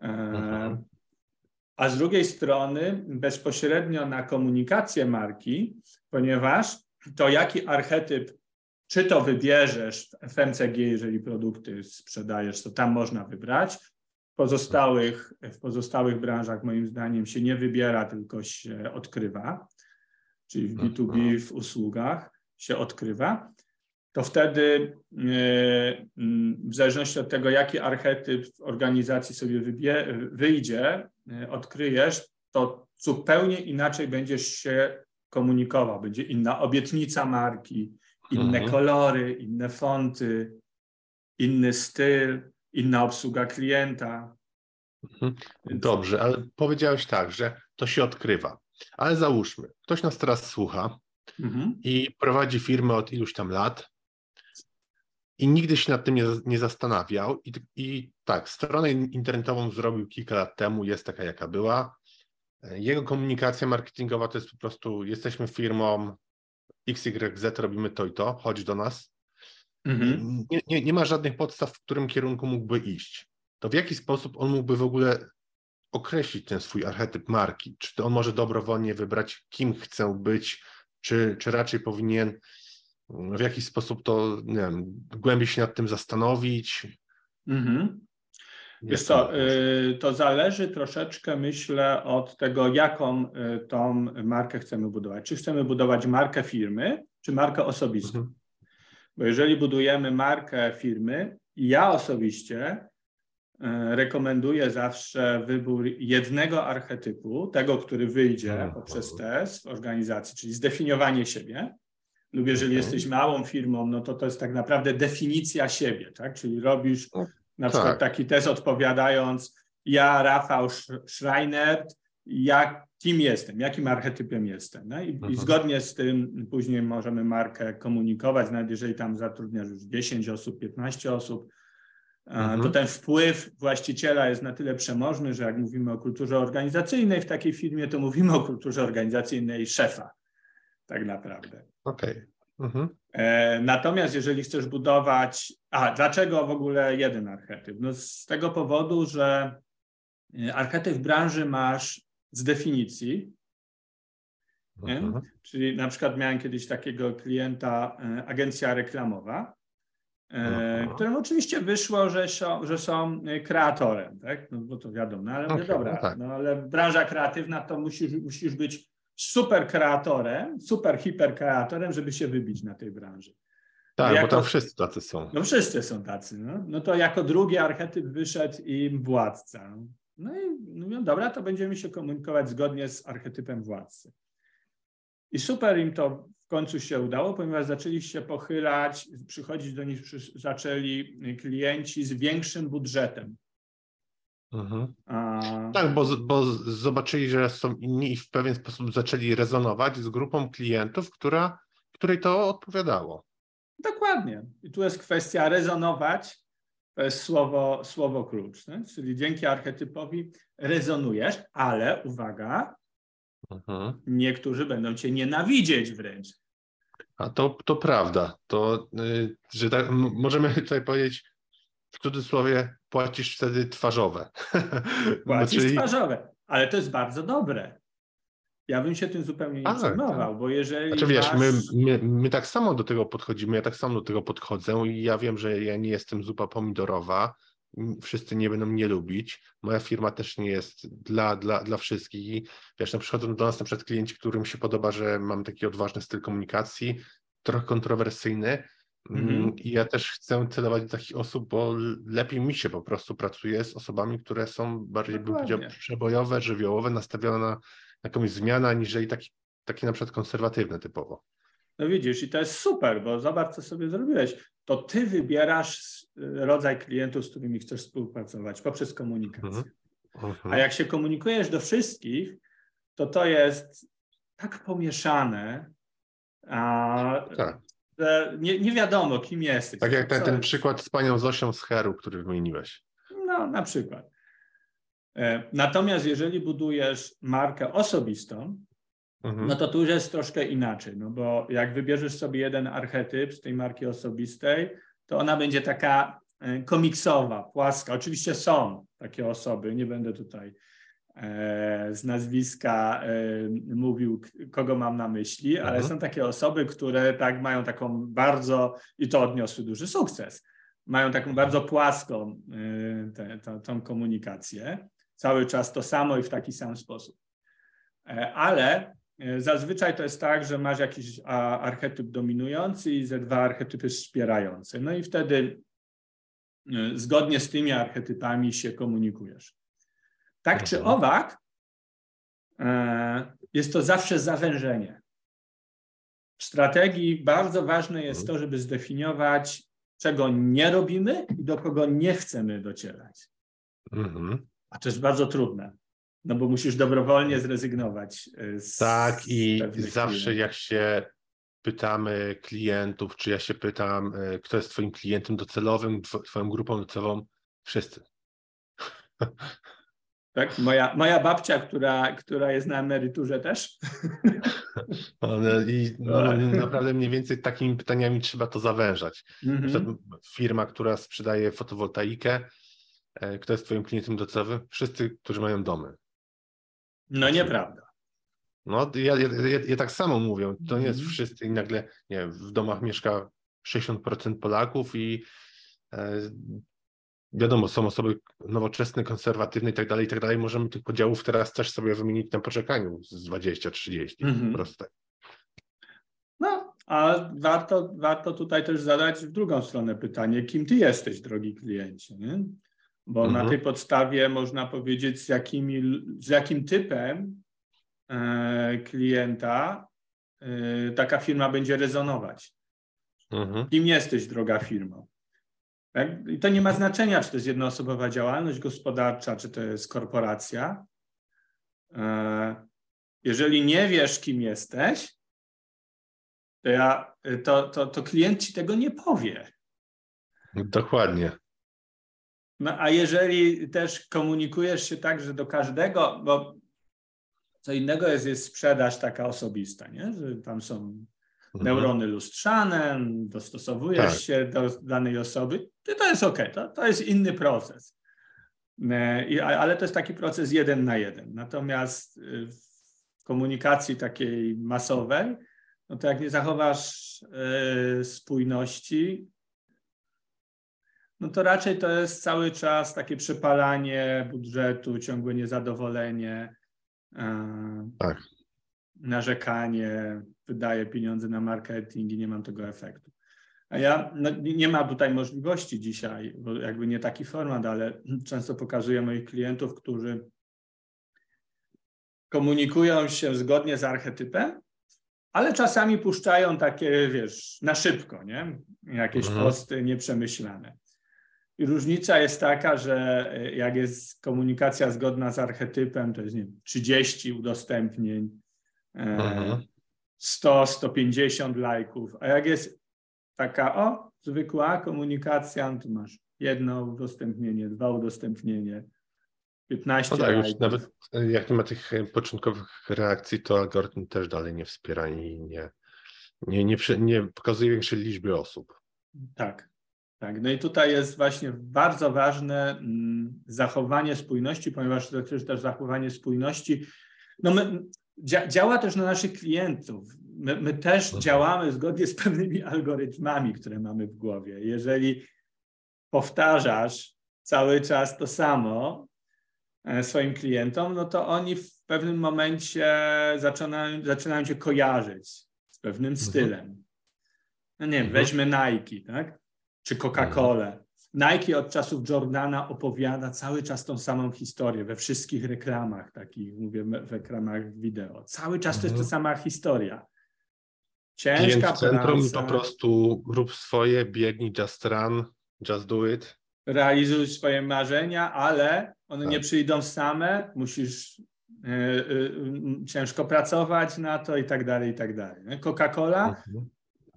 Mhm a z drugiej strony bezpośrednio na komunikację marki, ponieważ to jaki archetyp, czy to wybierzesz w FMCG, jeżeli produkty sprzedajesz, to tam można wybrać. W pozostałych, w pozostałych branżach moim zdaniem się nie wybiera, tylko się odkrywa, czyli w B2B, w usługach się odkrywa to wtedy e, w zależności od tego, jaki archetyp w organizacji sobie wybie, wyjdzie, e, odkryjesz, to zupełnie inaczej będziesz się komunikował. Będzie inna obietnica marki, inne mhm. kolory, inne fonty, inny styl, inna obsługa klienta. Mhm. Dobrze, ale powiedziałeś tak, że to się odkrywa. Ale załóżmy, ktoś nas teraz słucha mhm. i prowadzi firmę od iluś tam lat, i nigdy się nad tym nie, nie zastanawiał. I, I tak, stronę internetową zrobił kilka lat temu, jest taka jaka była. Jego komunikacja marketingowa to jest po prostu: jesteśmy firmą XYZ, robimy to i to, chodź do nas. Mhm. Nie, nie, nie ma żadnych podstaw, w którym kierunku mógłby iść. To w jaki sposób on mógłby w ogóle określić ten swój archetyp marki? Czy on może dobrowolnie wybrać, kim chce być, czy, czy raczej powinien w jakiś sposób to, nie wiem, głębiej się nad tym zastanowić? Mhm. Wiesz co, y, to zależy troszeczkę, myślę, od tego, jaką y, tą markę chcemy budować. Czy chcemy budować markę firmy, czy markę osobistą? Mhm. Bo jeżeli budujemy markę firmy, ja osobiście rekomenduję zawsze wybór jednego archetypu, tego, który wyjdzie mhm. poprzez test w organizacji, czyli zdefiniowanie siebie. Lub jeżeli okay. jesteś małą firmą, no to to jest tak naprawdę definicja siebie, tak? Czyli robisz no, na przykład tak. taki test odpowiadając ja, Rafał Schreiner, jak, kim jestem, jakim archetypem jestem. No? I, I, mhm. zgodnie z tym później możemy markę komunikować, nawet jeżeli tam zatrudniasz już 10 osób, 15 osób, mhm. to ten wpływ właściciela jest na tyle przemożny, że jak mówimy o kulturze organizacyjnej w takiej firmie, to mówimy o kulturze organizacyjnej szefa, tak naprawdę. Okej. Okay. Mhm. E, natomiast jeżeli chcesz budować. A dlaczego w ogóle jeden archetyp? No z tego powodu, że e, archetyp branży masz z definicji. Mhm. Czyli na przykład miałem kiedyś takiego klienta, e, agencja reklamowa, E, którym oczywiście wyszło, że są, że są kreatorem, tak? No bo to wiadomo, no ale okay, dobra, no, tak. no ale branża kreatywna to musisz, musisz być super kreatorem, super hiper kreatorem, żeby się wybić na tej branży. Tak, jako, bo tam wszyscy tacy są. No wszyscy są tacy, no. no to jako drugi archetyp wyszedł im władca. No i mówią, dobra, to będziemy się komunikować zgodnie z archetypem władcy. I super im to w końcu się udało, ponieważ zaczęli się pochylać, przychodzić do nich zaczęli klienci z większym budżetem. Mhm. A... Tak, bo, bo zobaczyli, że są inni i w pewien sposób zaczęli rezonować z grupą klientów, która, której to odpowiadało. Dokładnie. I tu jest kwestia rezonować, to jest słowo, słowo klucz. Nie? Czyli dzięki archetypowi rezonujesz, ale uwaga, Mhm. Niektórzy będą cię nienawidzieć wręcz. A to, to prawda. To, yy, że tak, możemy tutaj powiedzieć w cudzysłowie, płacisz wtedy twarzowe. Płacisz Czyli... twarzowe, ale to jest bardzo dobre. Ja bym się tym zupełnie nie przejmował, tak. bo jeżeli. Znaczy wiesz, my, my, my, tak samo do tego podchodzimy, ja tak samo do tego podchodzę i ja wiem, że ja nie jestem zupa pomidorowa, wszyscy nie będą mnie lubić. Moja firma też nie jest dla, dla, dla wszystkich. I wiesz, no przychodzą do nas na przykład klienci, którym się podoba, że mam taki odważny styl komunikacji, trochę kontrowersyjny. Mm -hmm. I ja też chcę celować do takich osób, bo lepiej mi się po prostu pracuje z osobami, które są bardziej, bym powiedział, przebojowe, żywiołowe, nastawione na jakąś zmianę, aniżeli taki, taki na przykład konserwatywne typowo. No widzisz, i to jest super, bo zobacz, co sobie zrobiłeś. To ty wybierasz rodzaj klientów, z którymi chcesz współpracować poprzez komunikację. Mhm. Mhm. A jak się komunikujesz do wszystkich, to to jest tak pomieszane, a, tak. że nie, nie, wiadomo, kim jesteś. Tak jak ten, ten przykład z panią Zosią z Heru, który wymieniłeś. No, na przykład. E, natomiast jeżeli budujesz markę osobistą, mhm. no to tu już jest troszkę inaczej, no bo jak wybierzesz sobie jeden archetyp z tej marki osobistej, to ona będzie taka e, komiksowa, płaska. Oczywiście są takie osoby, nie będę tutaj e, z nazwiska e, mówił, kogo mam na myśli, ale mhm. są takie osoby, które tak mają taką bardzo, i to odniosły duży sukces, mają taką bardzo płaską tę, tą komunikację, cały czas to samo i w taki sam sposób. Ale zazwyczaj to jest tak, że masz jakiś archetyp dominujący i ze dwa archetypy wspierające. No i wtedy e, zgodnie z tymi archetypami się komunikujesz. Tak czy mhm. owak, e, jest to zawsze zawężenie. W strategii bardzo ważne jest mhm. to, żeby zdefiniować, czego nie robimy i do kogo nie chcemy docierać. Mhm. A to jest bardzo trudne. No bo musisz dobrowolnie zrezygnować. E, z tak, i zawsze jak się pytamy klientów, czy ja się pytam, e, kto jest Twoim klientem docelowym, Twoją grupą docelową, wszyscy. Tak, moja, moja babcia, która, która jest na emeryturze też. I no, naprawdę mniej więcej takimi pytaniami trzeba to zawężać. -hmm. Firma, która sprzedaje fotowoltaikę, e, kto jest twoim klientem docowym? Wszyscy, którzy mają domy. No nieprawda. No, ja, ja, ja, ja tak samo mówię. To nie jest Mhm. wszyscy i nagle nie, wiem, w domach mieszka 60% Polaków i e, wiadomo, są osoby nowoczesne, konserwatywne i tak dalej, i tak dalej. Możemy tych podziałów teraz też sobie wymienić na poczekaniu z 20-30. Mhm. Proste. No, a warto, warto tutaj też zadać w drugą stronę pytanie, kim ty jesteś, drogi kliencie, nie? Bo Mhm. na tej podstawie można powiedzieć, z, jakimi, z jakim typem e, klienta e, taka firma będzie rezonować. Mhm. Kim jesteś, droga firmo? Tak? I to nie ma znaczenia, czy to jest jednoosobowa działalność gospodarcza, czy to jest korporacja. E, Jeżeli nie wiesz, kim jesteś, to, ja, to, to, to klient ci tego nie powie. Dokładnie. No a jeżeli też komunikujesz się tak, że do każdego, bo co innego jest, jest sprzedaż taka osobista, nie? że tam są Mhm. neurony lustrzane, dostosowujesz Tak. się do danej osoby, to, jest ok, to, to jest inny proces. E, Ale to jest taki proces jeden na jeden. Natomiast y, w komunikacji takiej masowej, no to jak nie zachowasz e, spójności, no to raczej to jest cały czas takie przepalanie budżetu, ciągłe niezadowolenie, e, Tak. narzekanie, wydaję pieniądze na marketing i nie mam tego efektu. A ja no, nie nie ma tutaj możliwości dzisiaj, bo jakby nie taki format, ale często pokazuję moich klientów, którzy komunikują się zgodnie z archetypem, ale czasami puszczają takie, wiesz, na szybko, nie? Jakieś Mhm. posty nieprzemyślane. I różnica jest taka, że y, jak jest komunikacja zgodna z archetypem, to jest nie wiem, 30 udostępnień, e, Mhm. 100, 150 lajków, a jak jest taka, o, zwykła komunikacja, no to masz jedno udostępnienie, dwa udostępnienie, 15 No tak, już nawet e, jak nie ma tych e, początkowych reakcji, to algorytm też dalej nie wspiera i nie, nie, nie, nie pokazuje większej liczby osób. Tak, tak. No i tutaj jest właśnie bardzo ważne mm, zachowanie spójności, ponieważ to też, też zachowanie spójności. No my, dzia, działa też na naszych klientów. My, my też Mhm. działamy zgodnie z pewnymi algorytmami, które mamy w głowie. Jeżeli powtarzasz cały czas to samo e, swoim klientom, no to oni w pewnym momencie zaczynają, zaczynają cię kojarzyć z pewnym stylem. No nie wiem, Mhm. weźmy Nike, tak? Czy Coca-Colę. Nike od czasów Jordana opowiada cały czas tą samą historię we wszystkich reklamach, takich mówię w reklamach wideo. Cały czas to jest ta Mhm. sama historia. Klient Ciężka w centrum praca, po prostu rób swoje, biegnij, just run, just do it. realizuj swoje marzenia, ale one Tak. nie przyjdą same, musisz y, y, y, ciężko pracować na to i tak dalej, i tak dalej. Coca-Cola Mhm.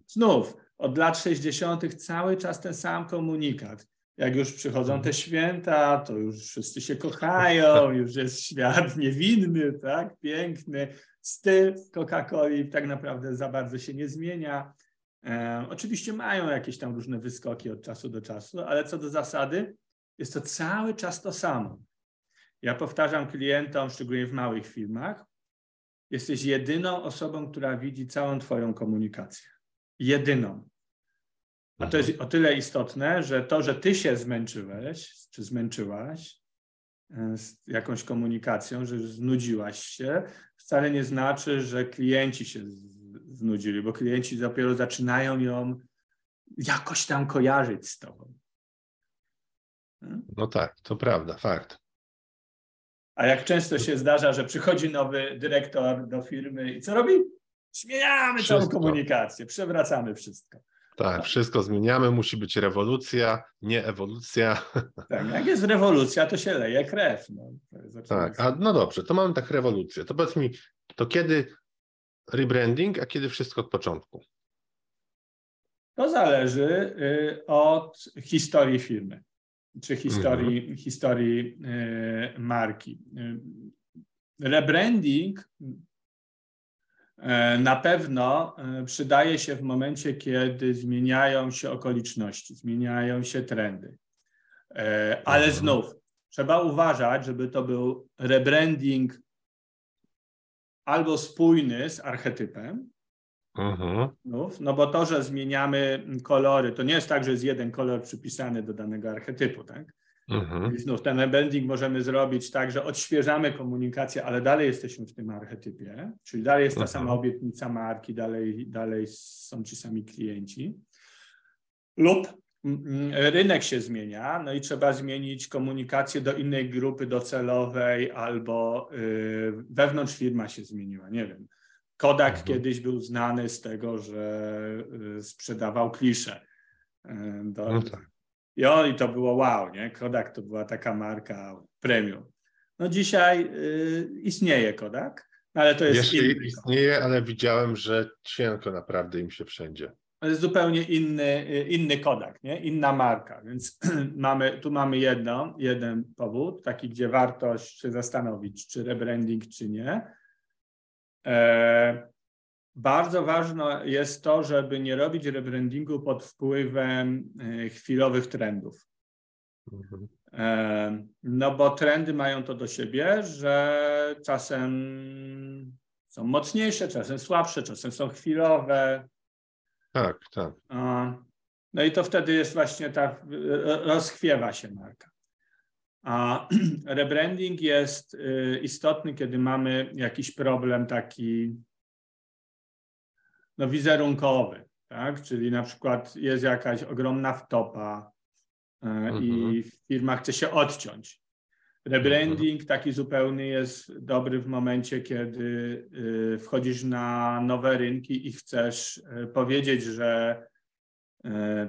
Znów od lat 60. cały czas ten sam komunikat. Jak już przychodzą te święta, to już wszyscy się kochają, już jest świat niewinny, tak? Piękny. Styl Coca-Coli tak naprawdę za bardzo się nie zmienia. E, oczywiście mają jakieś tam różne wyskoki od czasu do czasu, ale co do zasady, jest to cały czas to samo. Ja powtarzam klientom, szczególnie w małych firmach, jesteś jedyną osobą, która widzi całą Twoją komunikację. Jedyną. A to jest o tyle istotne, że to, że ty się zmęczyłeś, czy zmęczyłaś e, z jakąś komunikacją, że znudziłaś się, wcale nie znaczy, że klienci się znudzili, bo klienci dopiero zaczynają ją jakoś tam kojarzyć z tobą. No tak, to prawda, fakt. A jak często się zdarza, że przychodzi nowy dyrektor do firmy i co robi? Zmieniamy całą komunikację, przewracamy wszystko. Tak, wszystko zmieniamy, musi być rewolucja, nie ewolucja. Tak, jak jest rewolucja, to się leje krew. No, Tak, a no dobrze, to mamy tak rewolucję. To powiedz mi, to kiedy rebranding, a kiedy wszystko od początku? To zależy y, od historii firmy, czy historii, historii y, marki. Y, Rebranding na pewno y, przydaje się w momencie, kiedy zmieniają się okoliczności, zmieniają się trendy. E, ale mhm. znów trzeba uważać, żeby to był rebranding albo spójny z archetypem, mhm. no bo to, że zmieniamy kolory, to nie jest tak, że jest jeden kolor przypisany do danego archetypu, tak? Mhm. Znów ten rebranding możemy zrobić tak, że odświeżamy komunikację, ale dalej jesteśmy w tym archetypie, czyli dalej jest ta mhm. sama obietnica marki, dalej, dalej są ci sami klienci. Lub rynek się zmienia, no i trzeba zmienić komunikację do innej grupy docelowej albo y, wewnątrz firma się zmieniła, nie wiem. Kodak mhm. kiedyś był znany z tego, że y, sprzedawał klisze. Y, do, no tak. I, on, I to było wow, nie? Kodak to była taka marka premium. No dzisiaj y, istnieje Kodak, ale to jest... Jeszcze istnieje, ale widziałem, że cienko naprawdę im się wszędzie. To jest zupełnie inny, inny Kodak, nie? inna marka, więc mamy, tu mamy jedno, jeden powód, taki, gdzie warto się zastanowić, czy rebranding, czy nie. E, bardzo ważne jest to, żeby nie robić rebrandingu pod wpływem e, chwilowych trendów. Mhm. E, no bo trendy mają to do siebie, że czasem są mocniejsze, czasem słabsze, czasem są chwilowe. Tak, tak. No i to wtedy jest właśnie tak, rozchwiewa się marka. A rebranding jest y, istotny, kiedy mamy jakiś problem taki no, wizerunkowy, tak? Czyli na przykład jest jakaś ogromna wtopa mhm. i firma chce się odciąć. Rebranding taki zupełny jest dobry w momencie, kiedy y, wchodzisz na nowe rynki i chcesz y, powiedzieć, że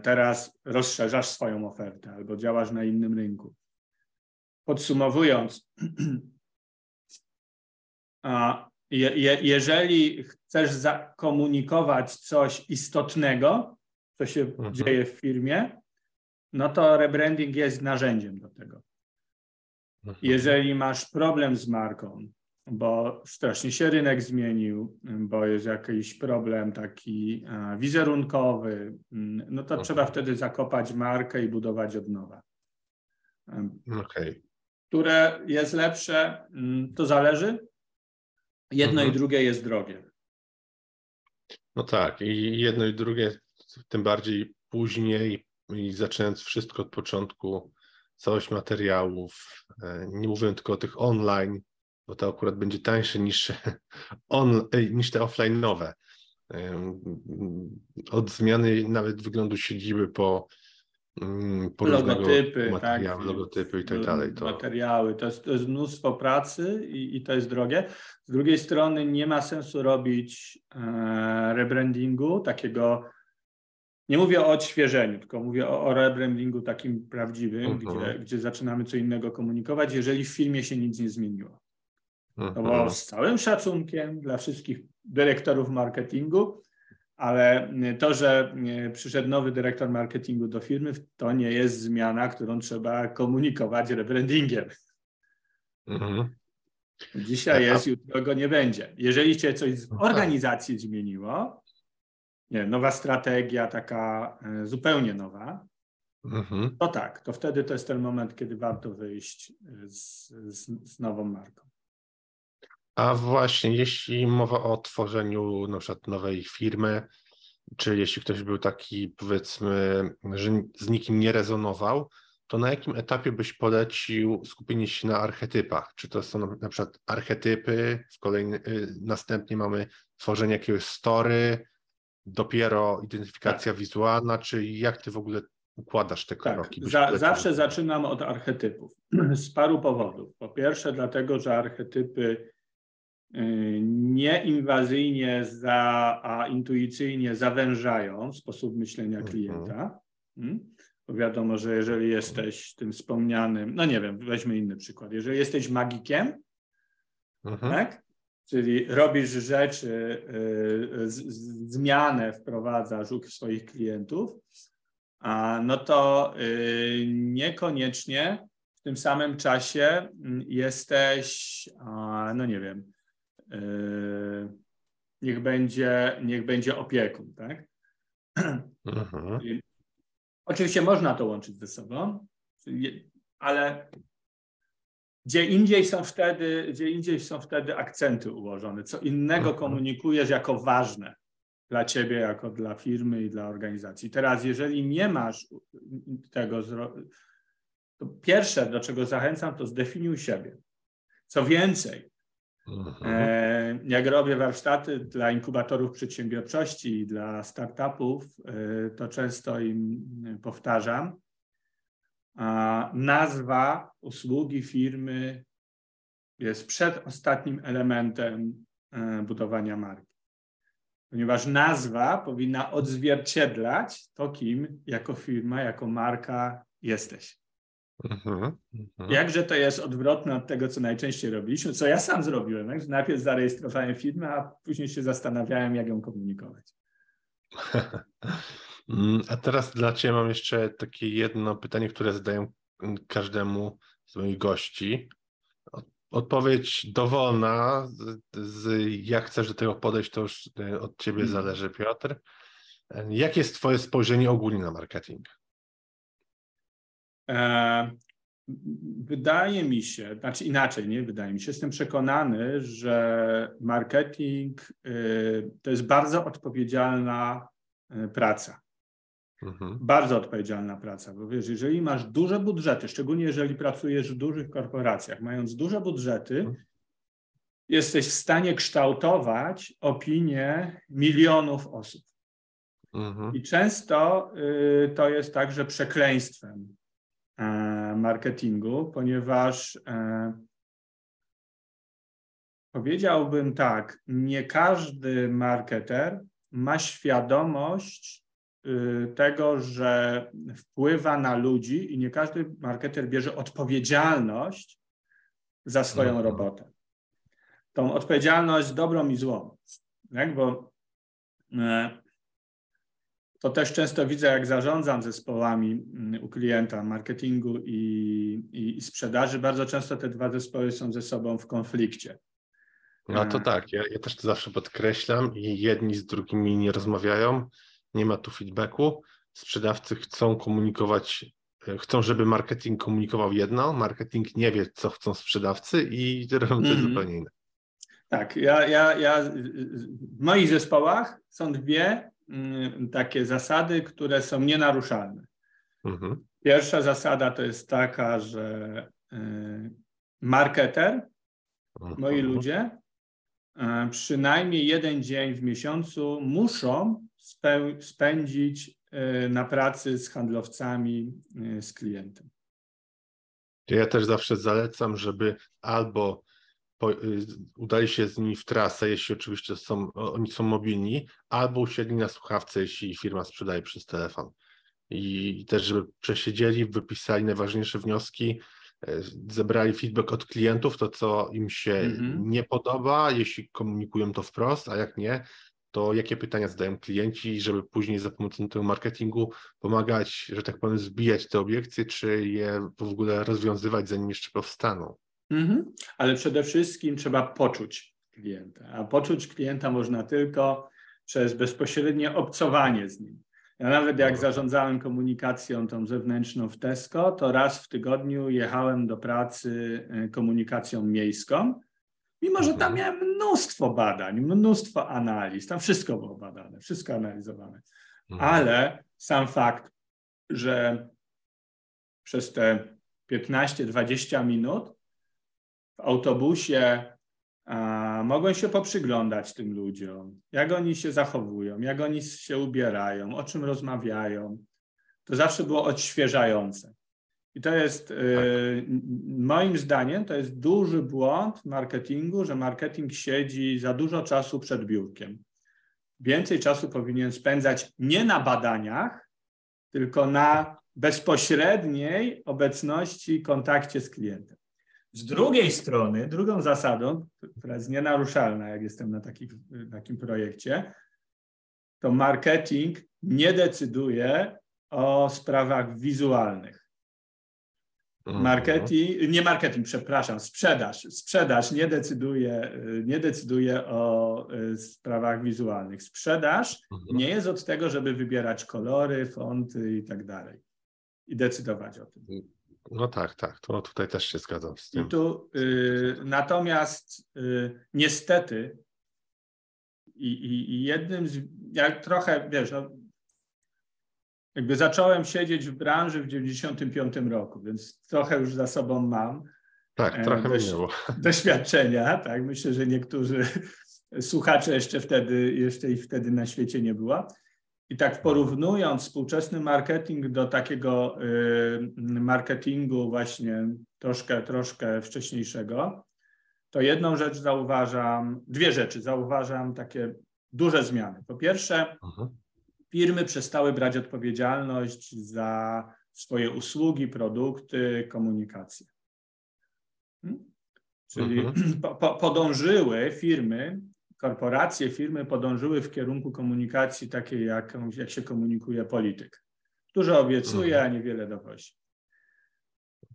teraz rozszerzasz swoją ofertę albo działasz na innym rynku. Podsumowując, je, je, jeżeli chcesz zakomunikować coś istotnego, co się mhm. dzieje w firmie, no to rebranding jest narzędziem do tego. Mhm. Jeżeli masz problem z marką, bo strasznie się rynek zmienił, bo jest jakiś problem taki wizerunkowy, mm, no to mhm. trzeba wtedy zakopać markę i budować od nowa. Okej. Okay które jest lepsze, mm, to zależy. Jedno mhm. i drugie jest drogie. No tak, i jedno i drugie, tym bardziej później i zaczynając wszystko od początku, całość materiałów, e, nie mówię tylko o tych online, bo to akurat będzie tańsze niż, on, e, niż te offline'owe. Od zmiany nawet wyglądu siedziby po Mm, logotypy, tak, logotypy i tak dalej. To... Materiały, to jest, to jest mnóstwo pracy i, i, to jest drogie. Z drugiej strony nie ma sensu robić e, rebrandingu takiego, nie mówię o odświeżeniu, tylko mówię o, o rebrandingu takim prawdziwym, uh -huh. gdzie, gdzie zaczynamy co innego komunikować, jeżeli w filmie się nic nie zmieniło. Uh -huh. No bo mhm. z całym szacunkiem dla wszystkich dyrektorów marketingu, ale to, że przyszedł nowy dyrektor marketingu do firmy, to nie jest zmiana, którą trzeba komunikować rebrandingiem. Mhm. Dzisiaj jest, jutro go nie będzie. Jeżeli się coś w no tak. organizacji zmieniło, nie, nowa strategia, taka e, zupełnie nowa, mhm. to tak, to wtedy to jest ten moment, kiedy warto wyjść z, z, z nową marką. A właśnie, jeśli mowa o tworzeniu na przykład nowej firmy, czy jeśli ktoś był taki, powiedzmy, że z nikim nie rezonował, to na jakim etapie byś polecił skupienie się na archetypach? Czy to są na przykład archetypy, w kolejny, y, następnie mamy tworzenie jakiegoś story, dopiero identyfikacja tak. wizualna, czy jak ty w ogóle układasz te tak, kroki? Za, zawsze zaczynam od archetypów z paru powodów. Po pierwsze, dlatego, że archetypy nieinwazyjnie, za, a intuicyjnie zawężają sposób myślenia mhm. klienta. Hmm? Bo wiadomo, że jeżeli jesteś tym wspomnianym, no nie wiem, weźmy inny przykład. Jeżeli jesteś magikiem, mhm. tak? czyli robisz rzeczy, y, z, z, zmianę wprowadzasz u swoich klientów, a, no to y, niekoniecznie w tym samym czasie mm, jesteś, no nie wiem, niech będzie, niech będzie opiekun, tak? Mhm. Oczywiście można to łączyć ze sobą, ale gdzie indziej są wtedy, gdzie indziej są wtedy akcenty ułożone, co innego mhm. komunikujesz jako ważne dla ciebie, jako dla firmy i dla organizacji. Teraz, jeżeli nie masz tego, to pierwsze, do czego zachęcam, to zdefiniuj siebie. Co więcej, jak robię warsztaty dla inkubatorów przedsiębiorczości i dla startupów, e, to często im powtarzam, nazwa usługi firmy jest przedostatnim elementem e, budowania marki. Ponieważ nazwa powinna odzwierciedlać to, kim jako firma, jako marka jesteś. Mhm, mhm. Jakże to jest odwrotne od tego, co najczęściej robiliśmy, co ja sam zrobiłem. Tak? Najpierw zarejestrowałem firmę, a później się zastanawiałem, jak ją komunikować. Mm, a teraz dla Ciebie mam jeszcze takie jedno pytanie, które zadaję każdemu z moich gości. Odpowiedź dowolna, z, jak chcesz do tego podejść, to już e, od Ciebie hmm. zależy, Piotr. Jakie jest Twoje spojrzenie ogólnie na marketing? E, wydaje mi się, znaczy inaczej, nie wydaje mi się, jestem przekonany, że marketing y, to jest bardzo odpowiedzialna y, praca. Mhm. Bardzo odpowiedzialna praca, bo wiesz, jeżeli masz duże budżety, szczególnie jeżeli pracujesz w dużych korporacjach, mając duże budżety, mhm. jesteś w stanie kształtować opinię milionów osób. Mhm. I często y, to jest także przekleństwem marketingu, ponieważ e, powiedziałbym tak, nie każdy marketer ma świadomość Y, tego, że wpływa na ludzi i nie każdy marketer bierze odpowiedzialność za swoją mhm. robotę. Tą odpowiedzialność dobrą i złą. Tak? Bo e, to też często widzę, jak zarządzam zespołami mm, u klienta marketingu i, i, i sprzedaży. Bardzo często te dwa zespoły są ze sobą w konflikcie. No to e. tak, ja, ja też to zawsze podkreślam i jedni z drugimi nie rozmawiają nie ma tu feedbacku. Sprzedawcy chcą komunikować, e, chcą, żeby marketing komunikował jedno, marketing nie wie, co chcą sprzedawcy i robią coś mm. zupełnie inne. Tak, ja, ja, ja w moich zespołach są dwie takie zasady, które są nienaruszalne. Mhm. Pierwsza zasada to jest taka, że y, marketer, mhm. moi ludzie, e, przynajmniej jeden dzień w miesiącu muszą spędzić e, na pracy z handlowcami, z klientem. Ja też zawsze zalecam, żeby albo po, y, udali się z nimi w trasę, jeśli oczywiście są, oni są mobilni, albo usiedli na słuchawce, jeśli firma sprzedaje przez telefon. I też, żeby przesiedzieli, wypisali najważniejsze wnioski, e, zebrali feedback od klientów, to co im się mm -hmm. nie podoba, jeśli komunikują to wprost, a jak nie, to jakie pytania zadają klienci, żeby później za pomocą tego marketingu pomagać, że tak powiem, zbijać te obiekcje, czy je w ogóle rozwiązywać, zanim jeszcze powstaną. Mhm. Ale przede wszystkim trzeba poczuć klienta, a poczuć klienta można tylko przez bezpośrednie obcowanie z nim. Ja nawet jak zarządzałem komunikacją tą zewnętrzną w Tesco, to raz w tygodniu jechałem do pracy e, komunikacją miejską Mimo, że tam mhm. miałem mnóstwo badań, mnóstwo analiz, tam wszystko było badane, wszystko analizowane. Mhm. Ale sam fakt, że przez te 15-20 minut w autobusie mogłem się poprzyglądać tym ludziom, jak oni się zachowują, jak oni się ubierają, o czym rozmawiają. To zawsze było odświeżające. I to jest tak. y, moim zdaniem to jest duży błąd marketingu, że marketing siedzi za dużo czasu przed biurkiem. Więcej czasu powinien spędzać nie na badaniach, tylko na bezpośredniej obecności, kontakcie z klientem. Z drugiej strony, drugą zasadą, która jest nienaruszalna, jak jestem na takich, takim projekcie, to marketing nie decyduje o sprawach wizualnych. Mhm. Marketing, nie marketing, przepraszam, sprzedaż. Sprzedaż nie decyduje, nie decyduje o y, sprawach wizualnych. Sprzedaż mhm. nie jest od tego, żeby wybierać kolory, fonty i tak dalej i decydować o tym. No tak, tak, to tutaj też się zgadzam z tym. I tu, y, natomiast y, niestety i, i, i jednym z, jak trochę, wiesz, no, jakby zacząłem siedzieć w branży w 95 roku, więc trochę już za sobą mam Tak, e, trochę dość- minęło. doświadczenia, tak, myślę, że niektórzy słuchacze jeszcze wtedy, jeszcze ich wtedy na świecie nie było. I tak porównując współczesny marketing do takiego y, marketingu właśnie troszkę, troszkę wcześniejszego, to jedną rzecz zauważam, dwie rzeczy zauważam takie duże zmiany. Po pierwsze, Mhm. firmy przestały brać odpowiedzialność za swoje usługi, produkty, komunikację. Hmm? Czyli po, po, podążyły firmy, korporacje, firmy podążyły w kierunku komunikacji takiej, jak, jak się komunikuje polityk. Dużo obiecuje, a niewiele dowozi.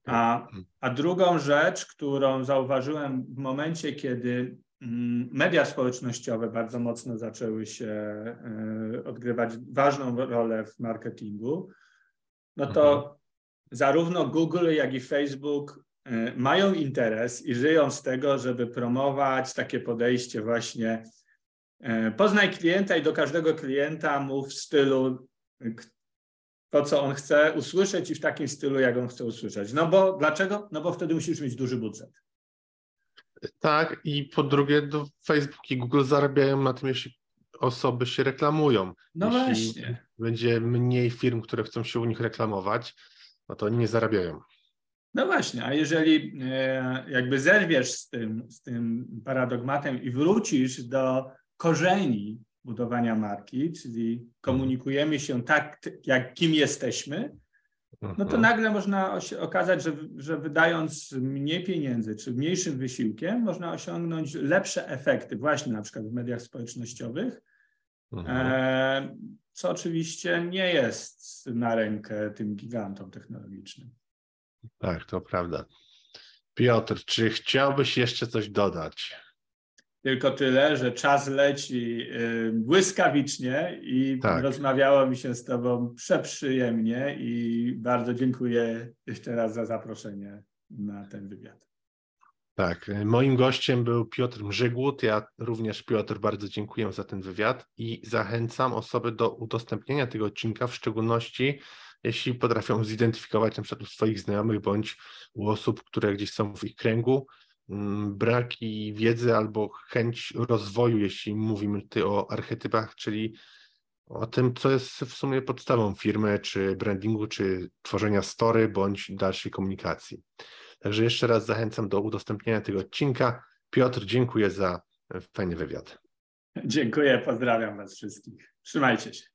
A, a drugą rzecz, którą zauważyłem w momencie, kiedy mm, media społecznościowe bardzo mocno zaczęły się e, odgrywać ważną rolę w marketingu, no to zarówno Google, jak i Facebook mają interes i żyją z tego, żeby promować takie podejście właśnie e, poznaj klienta i do każdego klienta mów w stylu to, co on chce usłyszeć i w takim stylu, jak on chce usłyszeć. No bo dlaczego? No bo wtedy musisz mieć duży budżet. Tak, i po drugie, do Facebook i Google zarabiają na tym, jeśli osoby się reklamują. No Jeśli właśnie. będzie mniej firm, które chcą się u nich reklamować, no to oni nie zarabiają. No właśnie, a jeżeli e, jakby zerwiesz z tym, z tym paradogmatem i wrócisz do korzeni budowania marki, czyli komunikujemy się tak, jak kim jesteśmy, no to Mhm. nagle można okazać, że, że wydając mniej pieniędzy czy mniejszym wysiłkiem, można osiągnąć lepsze efekty właśnie na przykład w mediach społecznościowych, Mhm. e, co oczywiście nie jest na rękę tym gigantom technologicznym. Tak, to prawda. Piotr, czy chciałbyś jeszcze coś dodać? Tylko tyle, że czas leci błyskawicznie i Tak. rozmawiało mi się z Tobą przeprzyjemnie i bardzo dziękuję jeszcze raz za zaproszenie na ten wywiad. Tak, moim gościem był Piotr Mrzygłód. Ja również, Piotr, bardzo dziękuję za ten wywiad i zachęcam osoby do udostępnienia tego odcinka, w szczególności jeśli potrafią zidentyfikować na przykład u swoich znajomych bądź u osób, które gdzieś są w ich kręgu, mm, braki wiedzy albo chęć rozwoju, jeśli mówimy tutaj o archetypach, czyli o tym, co jest w sumie podstawą firmy, czy brandingu, czy tworzenia story, bądź dalszej komunikacji. Także jeszcze raz zachęcam do udostępnienia tego odcinka. Piotr, dziękuję za fajny wywiad. Dziękuję, pozdrawiam Was wszystkich. Trzymajcie się.